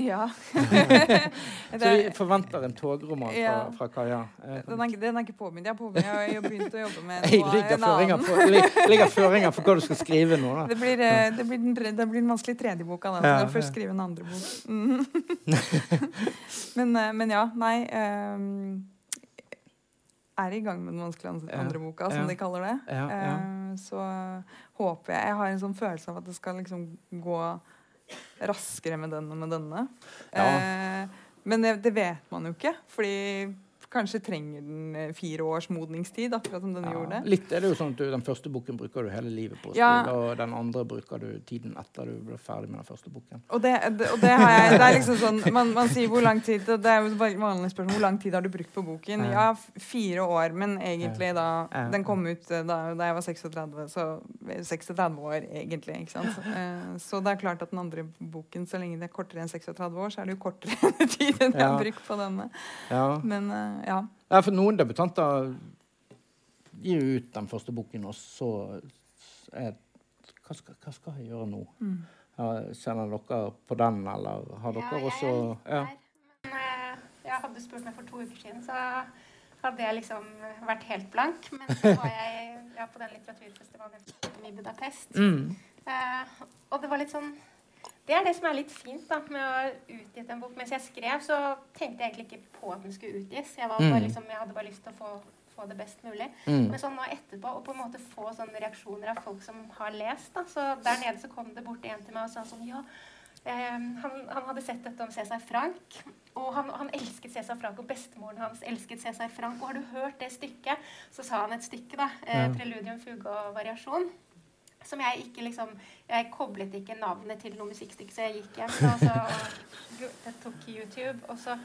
Ja. Så vi forventer en togroman fra, Ja. fra Kaja. Eh, den, er, den er ikke påbegynt. Jeg har påbegynt, jeg har begynt å jobbe med noe, ligger en føringer lig- ligger føringer for hva du skal skrive nå, da. Det blir, eh, det, blir den, det blir den vanskelige tredje boka. Da. Ja, jeg du først skriver skrive en andre bok. Mm. men, eh, men ja, nei Um, Er i gang med den vanskelige andre, Ja, boka, som de kaller det. Ja, ja. Eh, så håper jeg Jeg har en sånn følelse av at det skal liksom gå raskere med den enn med denne. Ja. Eh, men det, det vet man jo ikke, fordi kanskje trenger den eh, fire års modningstid, akkurat som den Ja, gjorde. litt er det jo sånn at du, Den første boken bruker du hele livet på å Ja. og den andre bruker du tiden etter du ble ferdig med den første boken. Og det, og det har jeg Det er liksom sånn Man, man sier hvor lang tid Det er jo et vanlig spørsmål. Hvor lang tid har du brukt på boken? Ja. Fire år, men egentlig da Den kom ut eh, da, da jeg var 36, så 36 år egentlig, ikke sant. Så, eh, det er klart at den andre boken, så lenge det er kortere enn 36 år, så er det jo kortere tid enn jeg har brukt på denne. Ja. Men eh, ja. Ja, for noen debutanter gir jo ut den første boken, og så er hva skal, hva skal jeg gjøre nå? Mm. Ja, kjenner dere på den, eller har dere jeg også er litt ja. Men eh, jeg hadde spurt meg for to uker siden, så hadde jeg liksom vært helt blank. Men så var jeg ja, på den litteraturfestivalen i Budapest. Mm. Eh, og det var litt sånn Det er det som er litt fint da, med å utgitt en bok. Mens jeg skrev, så tenkte jeg egentlig ikke på at den skulle utgis. Jeg, var bare, Mm. liksom, jeg hadde bare lyst til å få, få det best mulig. Mm. Men sånn nå etterpå, å på en måte få sånne reaksjoner av folk som har lest da. Så der nede så kom det bort en til meg og sa sånn Ja, eh, han, han hadde sett dette om Cæsar Frank. Og han, han elsket Cæsar Frank, og bestemoren hans elsket Cæsar Frank. Og har du hørt det stykket? Så sa han et stykke, da. Eh, Ja. Preludium, fuge og variasjon. Som jeg ikke liksom Jeg koblet ikke navnet til noe musikkstykke, så jeg gikk hjem og jeg tok YouTube. Og så,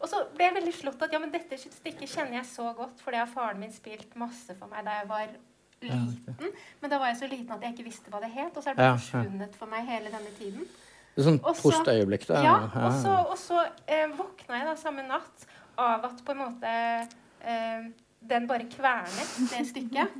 og så ble jeg veldig slått at ja, men dette stykket kjenner jeg så godt, for det har faren min spilt masse for meg da jeg var liten. Men da var jeg så liten at jeg ikke visste hva det het, og så er det Ja, forsvunnet for meg hele denne tiden. Det er sånn postøyeblikk, da. Ja, og så, og så eh, våkna jeg da samme natt av at på en måte eh, den bare kvernet, det stykket.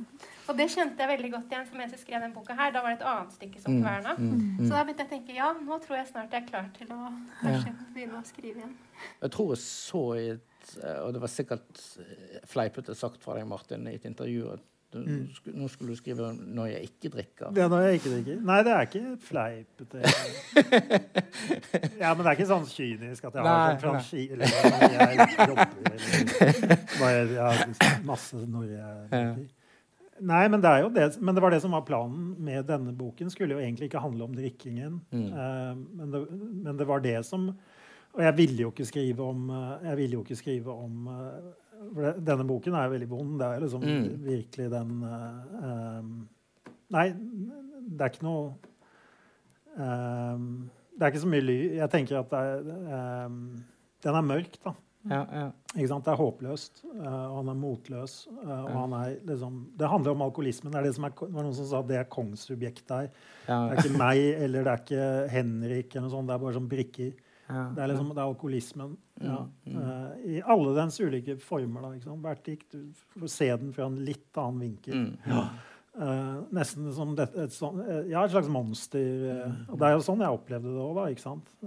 Og det kjente jeg veldig godt igjen, for mens jeg skrev den boka her, da var det et annet stykke som Mm, kverna. mm, mm. Så da begynte jeg å tenke ja, nå tror jeg snart jeg er klar til å kanskje begynne å skrive igjen. Jeg tror jeg så i et eh, Og det var sikkert eh, fleipete sagt fra deg, Martin, i et intervju at du, Mm. nå skulle du skrive 'Når jeg ikke drikker'. Det er når jeg ikke drikker. Nei, det er ikke fleipete. Ja, men det er ikke sånn kynisk at jeg har en sånn franchi... Eller når jeg jobber eller bare jeg har masse når jeg drikker. Nei, men det, er jo det, men det var det som var planen med denne boken. skulle jo egentlig ikke handle om drikkingen. Mm. Eh, men, det, men det var det som Og jeg ville jo ikke skrive om eh, jo ikke skrive om det, Denne boken er jo veldig vond. Det er liksom Mm. virkelig den eh, Nei, det er ikke noe Det er ikke så mye ly. Jeg tenker at det er Den er mørk, da. Ja, ja. Ikke sant? Det er håpløst, eh, og han er motløs. eh, og han er liksom, det handler om alkoholismen. Det, er det, som er, det var noen som sa det er kongssubjektet her. Ja. Det er ikke meg eller det er ikke Henrik. eller noe sånt, Det er bare sånn brikker. Det er liksom, det er alkoholismen. Ja. Mm, mm. eh, I alle dens ulike former. da, ikke sant? Hvert dikt, Du får se den fra en litt annen vinkel. Mm. Uh, nesten som det, et, eh, ja, et slags monster. Mm. og det er jo sånn jeg opplevde det òg?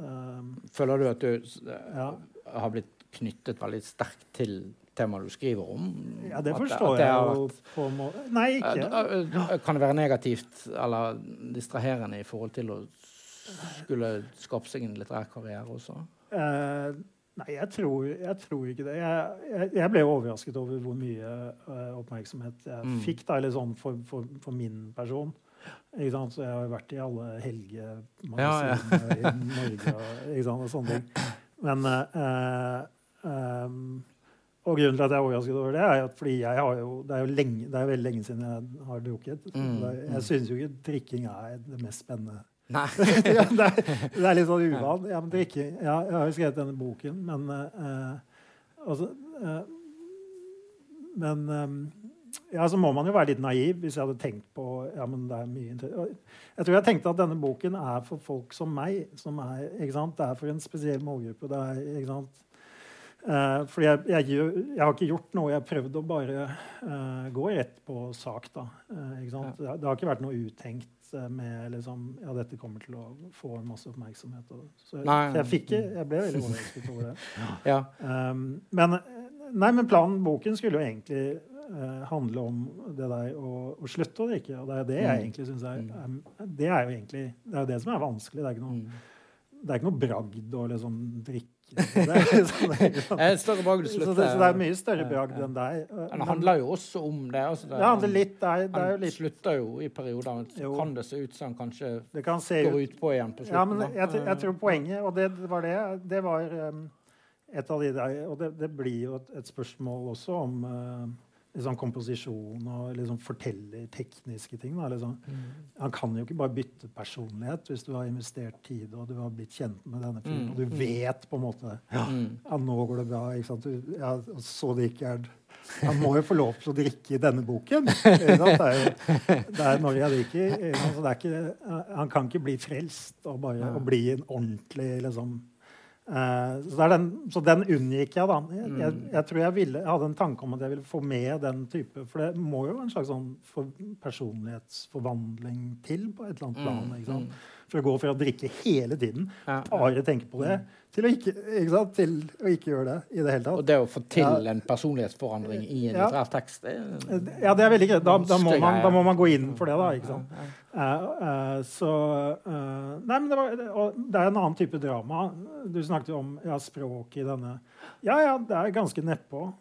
Eh, Føler du at du ja. har blitt knyttet veldig sterkt til temaet du skriver om? ja, det forstår at det jeg jo vært- på en måte. Nei, ikke. Eh, eh, Kan det være negativt eller distraherende i forhold til å skulle skape seg en litterær karriere også? Uh, nei, jeg tror, jeg tror ikke det. Jeg, jeg, jeg ble overrasket over hvor mye uh, oppmerksomhet jeg Mm. fikk da, eller sånn for, for, for min person. Så jeg har vært i alle helgemagasinene i Norge og, sånne ting. Men eh, eh, Og grunnen til at jeg er overrasket over det, er at fordi jeg har jo, det er jo lenge, det er veldig lenge siden jeg har drukket. Mm, mm. Jeg syns jo ikke drikking er det mest spennende Nei. det, er, det er litt sånn uvan. Ja, men drikke, ja, jeg har jo skrevet denne boken, men uh, altså, uh, Men um, ja, så må man jo være litt naiv hvis jeg hadde tenkt på ja, men det er mye Jeg tror jeg tenkte at denne boken er for folk som meg. Som er, ikke sant? Det er for en spesiell målgruppe. Det er, Eh, fordi jeg, jeg, jeg har ikke gjort noe. Jeg har prøvd å bare uh, gå rett på sak. da. Uh, ikke sant? Det, har- det har ikke vært noe uttenkt med liksom, ja, dette kommer til å få masse oppmerksomhet. Og, så, Nei. så jeg, fikk, jeg ble veldig overrasket over det. Ja. Um, men, nei, men planen, boken skulle jo egentlig handle om det der å, å slutte å drikke. Og det er det jeg Mm. egentlig syns er, er Det er jo egentlig det er det som er vanskelig. Det er ikke noe, Mm. det er ikke noe bragd å liksom drikke. Det er, det Eh, Større bragd å så, det, så det er mye større bragd enn deg. Men det handler jo også om det. Altså det, det handler litt det er, det er jo Han slutter jo i perioder, så Jo. kan det se ut som han kanskje Det kan går ut på igjen på slutten. Ja, men jeg, jeg tror poenget, og det var det, det var um, et av de der Og det, det blir jo et, et spørsmål også om uh, liksom komposisjon og liksom fortellertekniske ting. Da, liksom. Han kan jo ikke bare bytte personlighet hvis du har investert tid og du har blitt kjent med denne fyren, Mm. og du vet på en måte Mm. ja, nå går det bra. ikke sant? Du, ja, så så ikke er Han må jo få lov til å drikke i denne boken. Det er jo det er når jeg drikker. ikke det er ikke, han kan ikke bli frelst og, bare, og bli en ordentlig liksom så, det er den, så den unngikk jeg, da. Jeg, jeg, jeg tror jeg, ville, jeg hadde en tanke om at jeg ville få med den type For det må jo en slags sånn for, personlighetsforvandling til på et eller annet plan. For å gå fra å drikke hele tiden, bare tenke på det, til å ikke, ikke, sant? Til å ikke gjøre det i det hele Og det å få til Ja. en personlighetsforandring i en Ja. litterær tekst det er, Ja, det er veldig greit. Da, da, må man, da må man gå inn for det, da. ikke sant? Eh, eh, så eh, Nei, men det, var, det- og det er en annen type drama. Du snakket jo om ja, språk i denne. Ja, ja, det er ganske nedpå.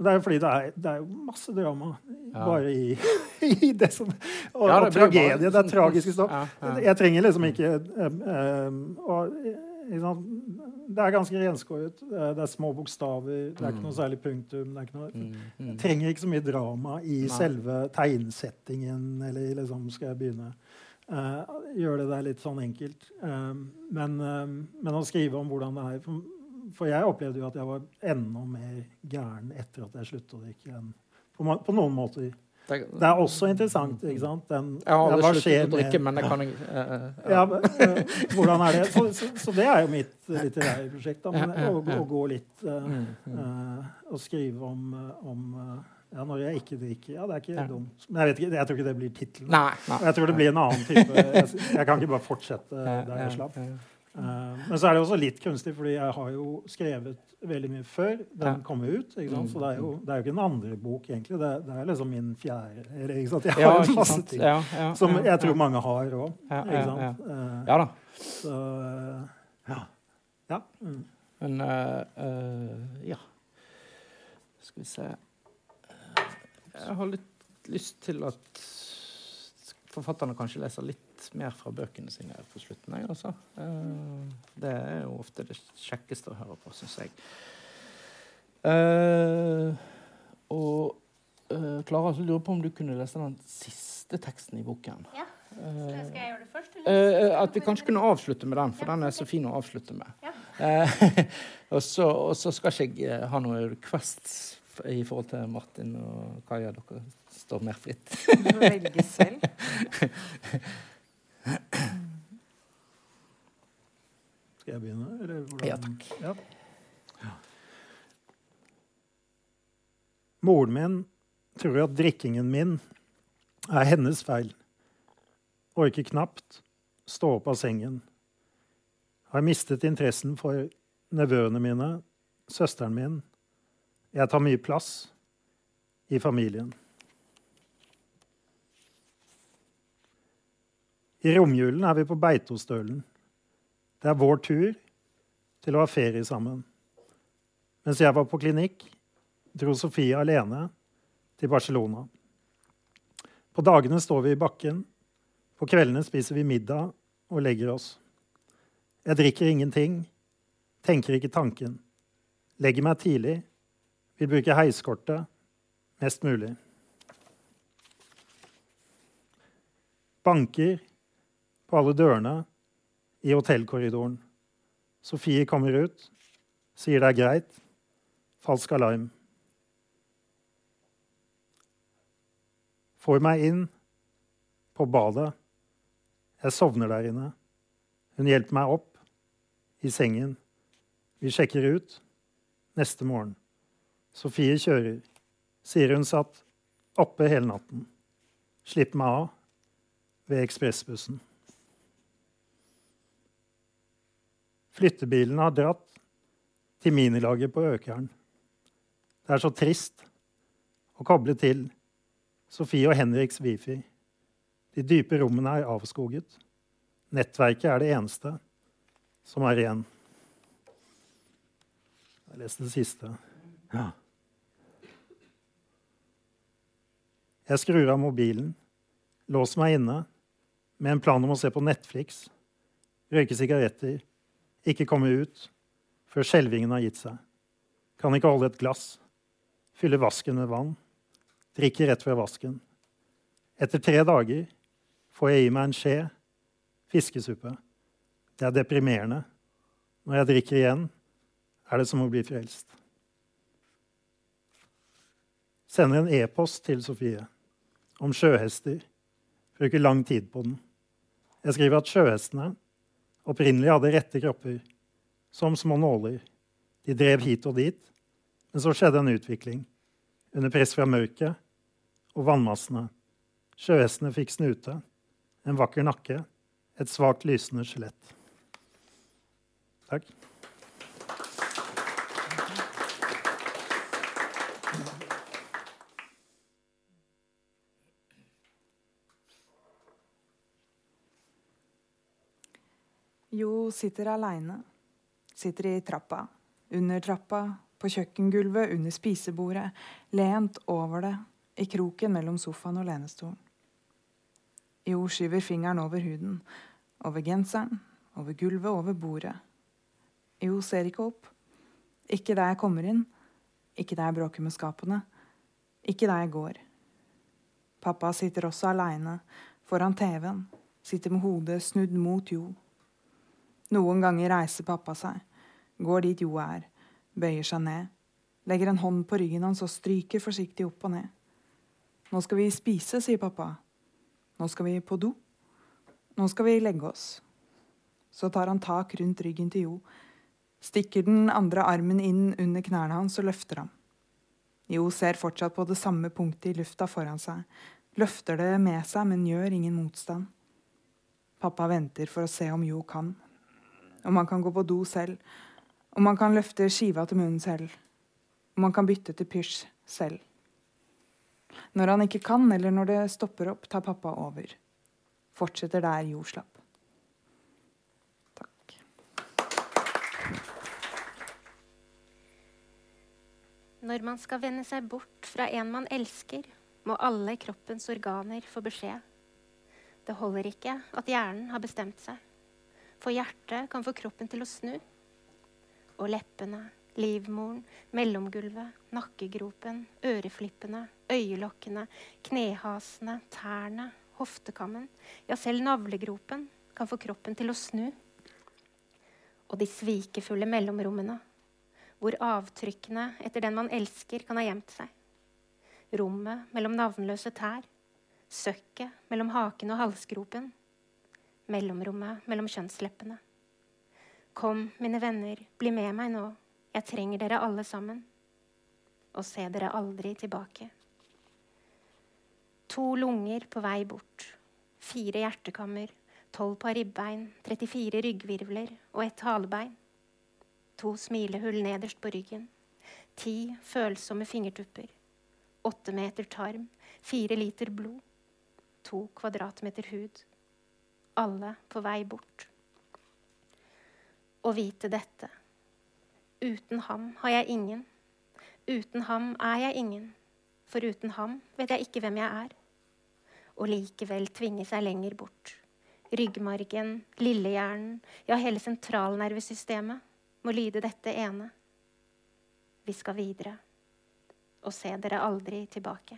Det er jo fordi det er, det er masse drama Ja. bare i, i det som Og, Ja, og det bare. Det er tragiske stoff. Ja. Jeg trenger liksom ikke um, um, og, Det er ganske renskåret. Det, det er små bokstaver. Det er ikke noe særlig punktum. Det noe, Mm, mm. trenger ikke så mye drama i selve tegnsettingen. Eller liksom Skal jeg begynne? Uh, gjør det der litt sånn enkelt. Um, men, men å skrive om hvordan det er For, for jeg opplevde jo at jeg var enda mer gæren etter at jeg sluttet å drikke. enn på, på noen måter. Det, Det er også interessant. ikke sant? Den, Jeg har aldri sluttet å drikke, men jeg kan jeg uh, ja. ja, men, eh, hvordan er det? Så, så, så det er jo mitt litterære prosjekt. Da, men, Ja, ja, å, å gå litt uh, eh, Og skrive om, eh, om eh, ja, når jeg ikke drikker. Ja, det er ikke Ja. dumt. Men jeg, vet ikke, jeg tror ikke det blir tittelen. Jeg tror det blir en annen type. Jeg, jeg kan ikke bare fortsette der jeg slapp. Eh, men så er det også litt kunstig, fordi jeg har jo skrevet veldig mye før den kom ut. Mm. Så det er, jo, det er jo ikke en andre bok, egentlig. Det, det er liksom min fjerde. Eller? Jeg har Ja, masse ting Ja, ja, som jeg tror mange har òg. Ja. Eh, Ja da. Så eh, ja. ja. Mm. Men uh, uh, ja Skal vi se Jeg har litt lyst til at forfatterne kanskje leser litt mer fra bøkene sine på slutten. Jeg, altså. Eh, det er jo ofte det kjekkeste å høre på, syns jeg. Eh, og uh, Klara, så lurer på om du kunne lese den siste teksten i boken. Ja. Eh, Skal jeg gjøre det først? Uh, at vi kanskje kunne avslutte med den, for den er så fin å avslutte med. Ja. Uh, og, så, og så skal ikke jeg eh, ha noen requests i forhold til Martin og Kaja. Dere står mer fritt. Velge selv. Skal jeg begynne? Eller hvordan? Ja, takk. Ja. Moren min tror at drikkingen min er hennes feil. Orker knapt stå opp av sengen. Har mistet interessen for nevøene mine, søsteren min. Jeg tar mye plass i familien. I romjulen er vi på Beitostølen. Det er vår tur til å ha ferie sammen. Mens jeg var på klinikk, dro Sofie alene til Barcelona. På dagene står vi i bakken. På kveldene spiser vi middag og legger oss. Jeg drikker ingenting, tenker ikke tanken. Legger meg tidlig, vil bruke heiskortet mest mulig. Banker på alle dørene i hotellkorridoren. Sofie kommer ut, sier det er greit. Falsk alarm. Får meg inn på badet. Jeg sovner der inne. Hun hjelper meg opp i sengen. Vi sjekker ut neste morgen. Sofie kjører. Sier hun satt oppe hele natten. Slipper meg av ved ekspressbussen. Flyttebilen har dratt til minilaget på Økeren. Det er så trist å koble til Sofie og Henriks wifi. De dype rommene er avskoget. Nettverket er det eneste som er igjen. Jeg leste det siste. Ja. Jeg skrur av mobilen, låser meg inne med en plan om å se på Netflix, røyke sigaretter, ikke komme ut før skjelvingen har gitt seg. Kan ikke holde et glass. Fylle vasken med vann. Drikke rett fra vasken. Etter tre dager får jeg i meg en skje fiskesuppe. Det er deprimerende. Når jeg drikker igjen, er det som å bli frelst. Sender en e-post til Sofie om sjøhester. Bruker lang tid på den. Jeg skriver at sjøhestene opprinnelig hadde rette kropper, som små nåler. De drev hit og dit, men så skjedde en utvikling. Under press fra mørket og vannmassene. Sjøhestene fikk snute, en vakker nakke, et svakt lysende skjelett. Takk. Jo sitter aleine. Sitter i trappa, under trappa, på kjøkkengulvet, under spisebordet, lent over det, i kroken mellom sofaen og lenestolen. Jo skyver fingeren over huden, over genseren, over gulvet, over bordet. Jo ser ikke opp. Ikke der jeg kommer inn. Ikke der jeg bråker med skapene. Ikke der jeg går. Pappa sitter også aleine, foran TV-en, sitter med hodet snudd mot Jo. Noen ganger reiser pappa seg, går dit Jo er, bøyer seg ned, legger en hånd på ryggen hans og stryker forsiktig opp og ned. Nå skal vi spise, sier pappa. Nå skal vi på do. Nå skal vi legge oss. Så tar han tak rundt ryggen til Jo, stikker den andre armen inn under knærne hans og løfter ham. Jo ser fortsatt på det samme punktet i lufta foran seg, løfter det med seg, men gjør ingen motstand. Pappa venter for å se om Jo kan. Om han kan gå på do selv. Om han kan løfte skiva til munnen selv. Om han kan bytte til pysj selv. Når han ikke kan, eller når det stopper opp, tar pappa over. Fortsetter der Jo slapp. Takk. Når man skal vende seg bort fra en man elsker, må alle kroppens organer få beskjed. Det holder ikke at hjernen har bestemt seg, for hjertet kan få kroppen til å snu. Og leppene, livmoren, mellomgulvet, nakkegropen, øreflippene, øyelokkene, knehasene, tærne, hoftekammen, ja, selv navlegropen kan få kroppen til å snu. Og de svikefulle mellomrommene, hvor avtrykkene etter den man elsker, kan ha gjemt seg. Rommet mellom navnløse tær, søkket mellom haken og halsgropen, mellomrommet mellom kjønnsleppene. Kom, mine venner, bli med meg nå, jeg trenger dere alle sammen. Og se dere aldri tilbake. To lunger på vei bort. Fire hjertekammer, tolv par ribbein, 34 ryggvirvler og ett halebein. To smilehull nederst på ryggen. Ti følsomme fingertupper. Åtte meter tarm. Fire liter blod. To kvadratmeter hud. Alle på vei bort. Å vite dette. Uten ham har jeg ingen. Uten ham er jeg ingen. For uten ham vet jeg ikke hvem jeg er og likevel tvinge seg lenger bort. Ryggmargen, lillehjernen, ja, hele sentralnervesystemet må lyde dette ene. Vi skal videre og se dere aldri tilbake.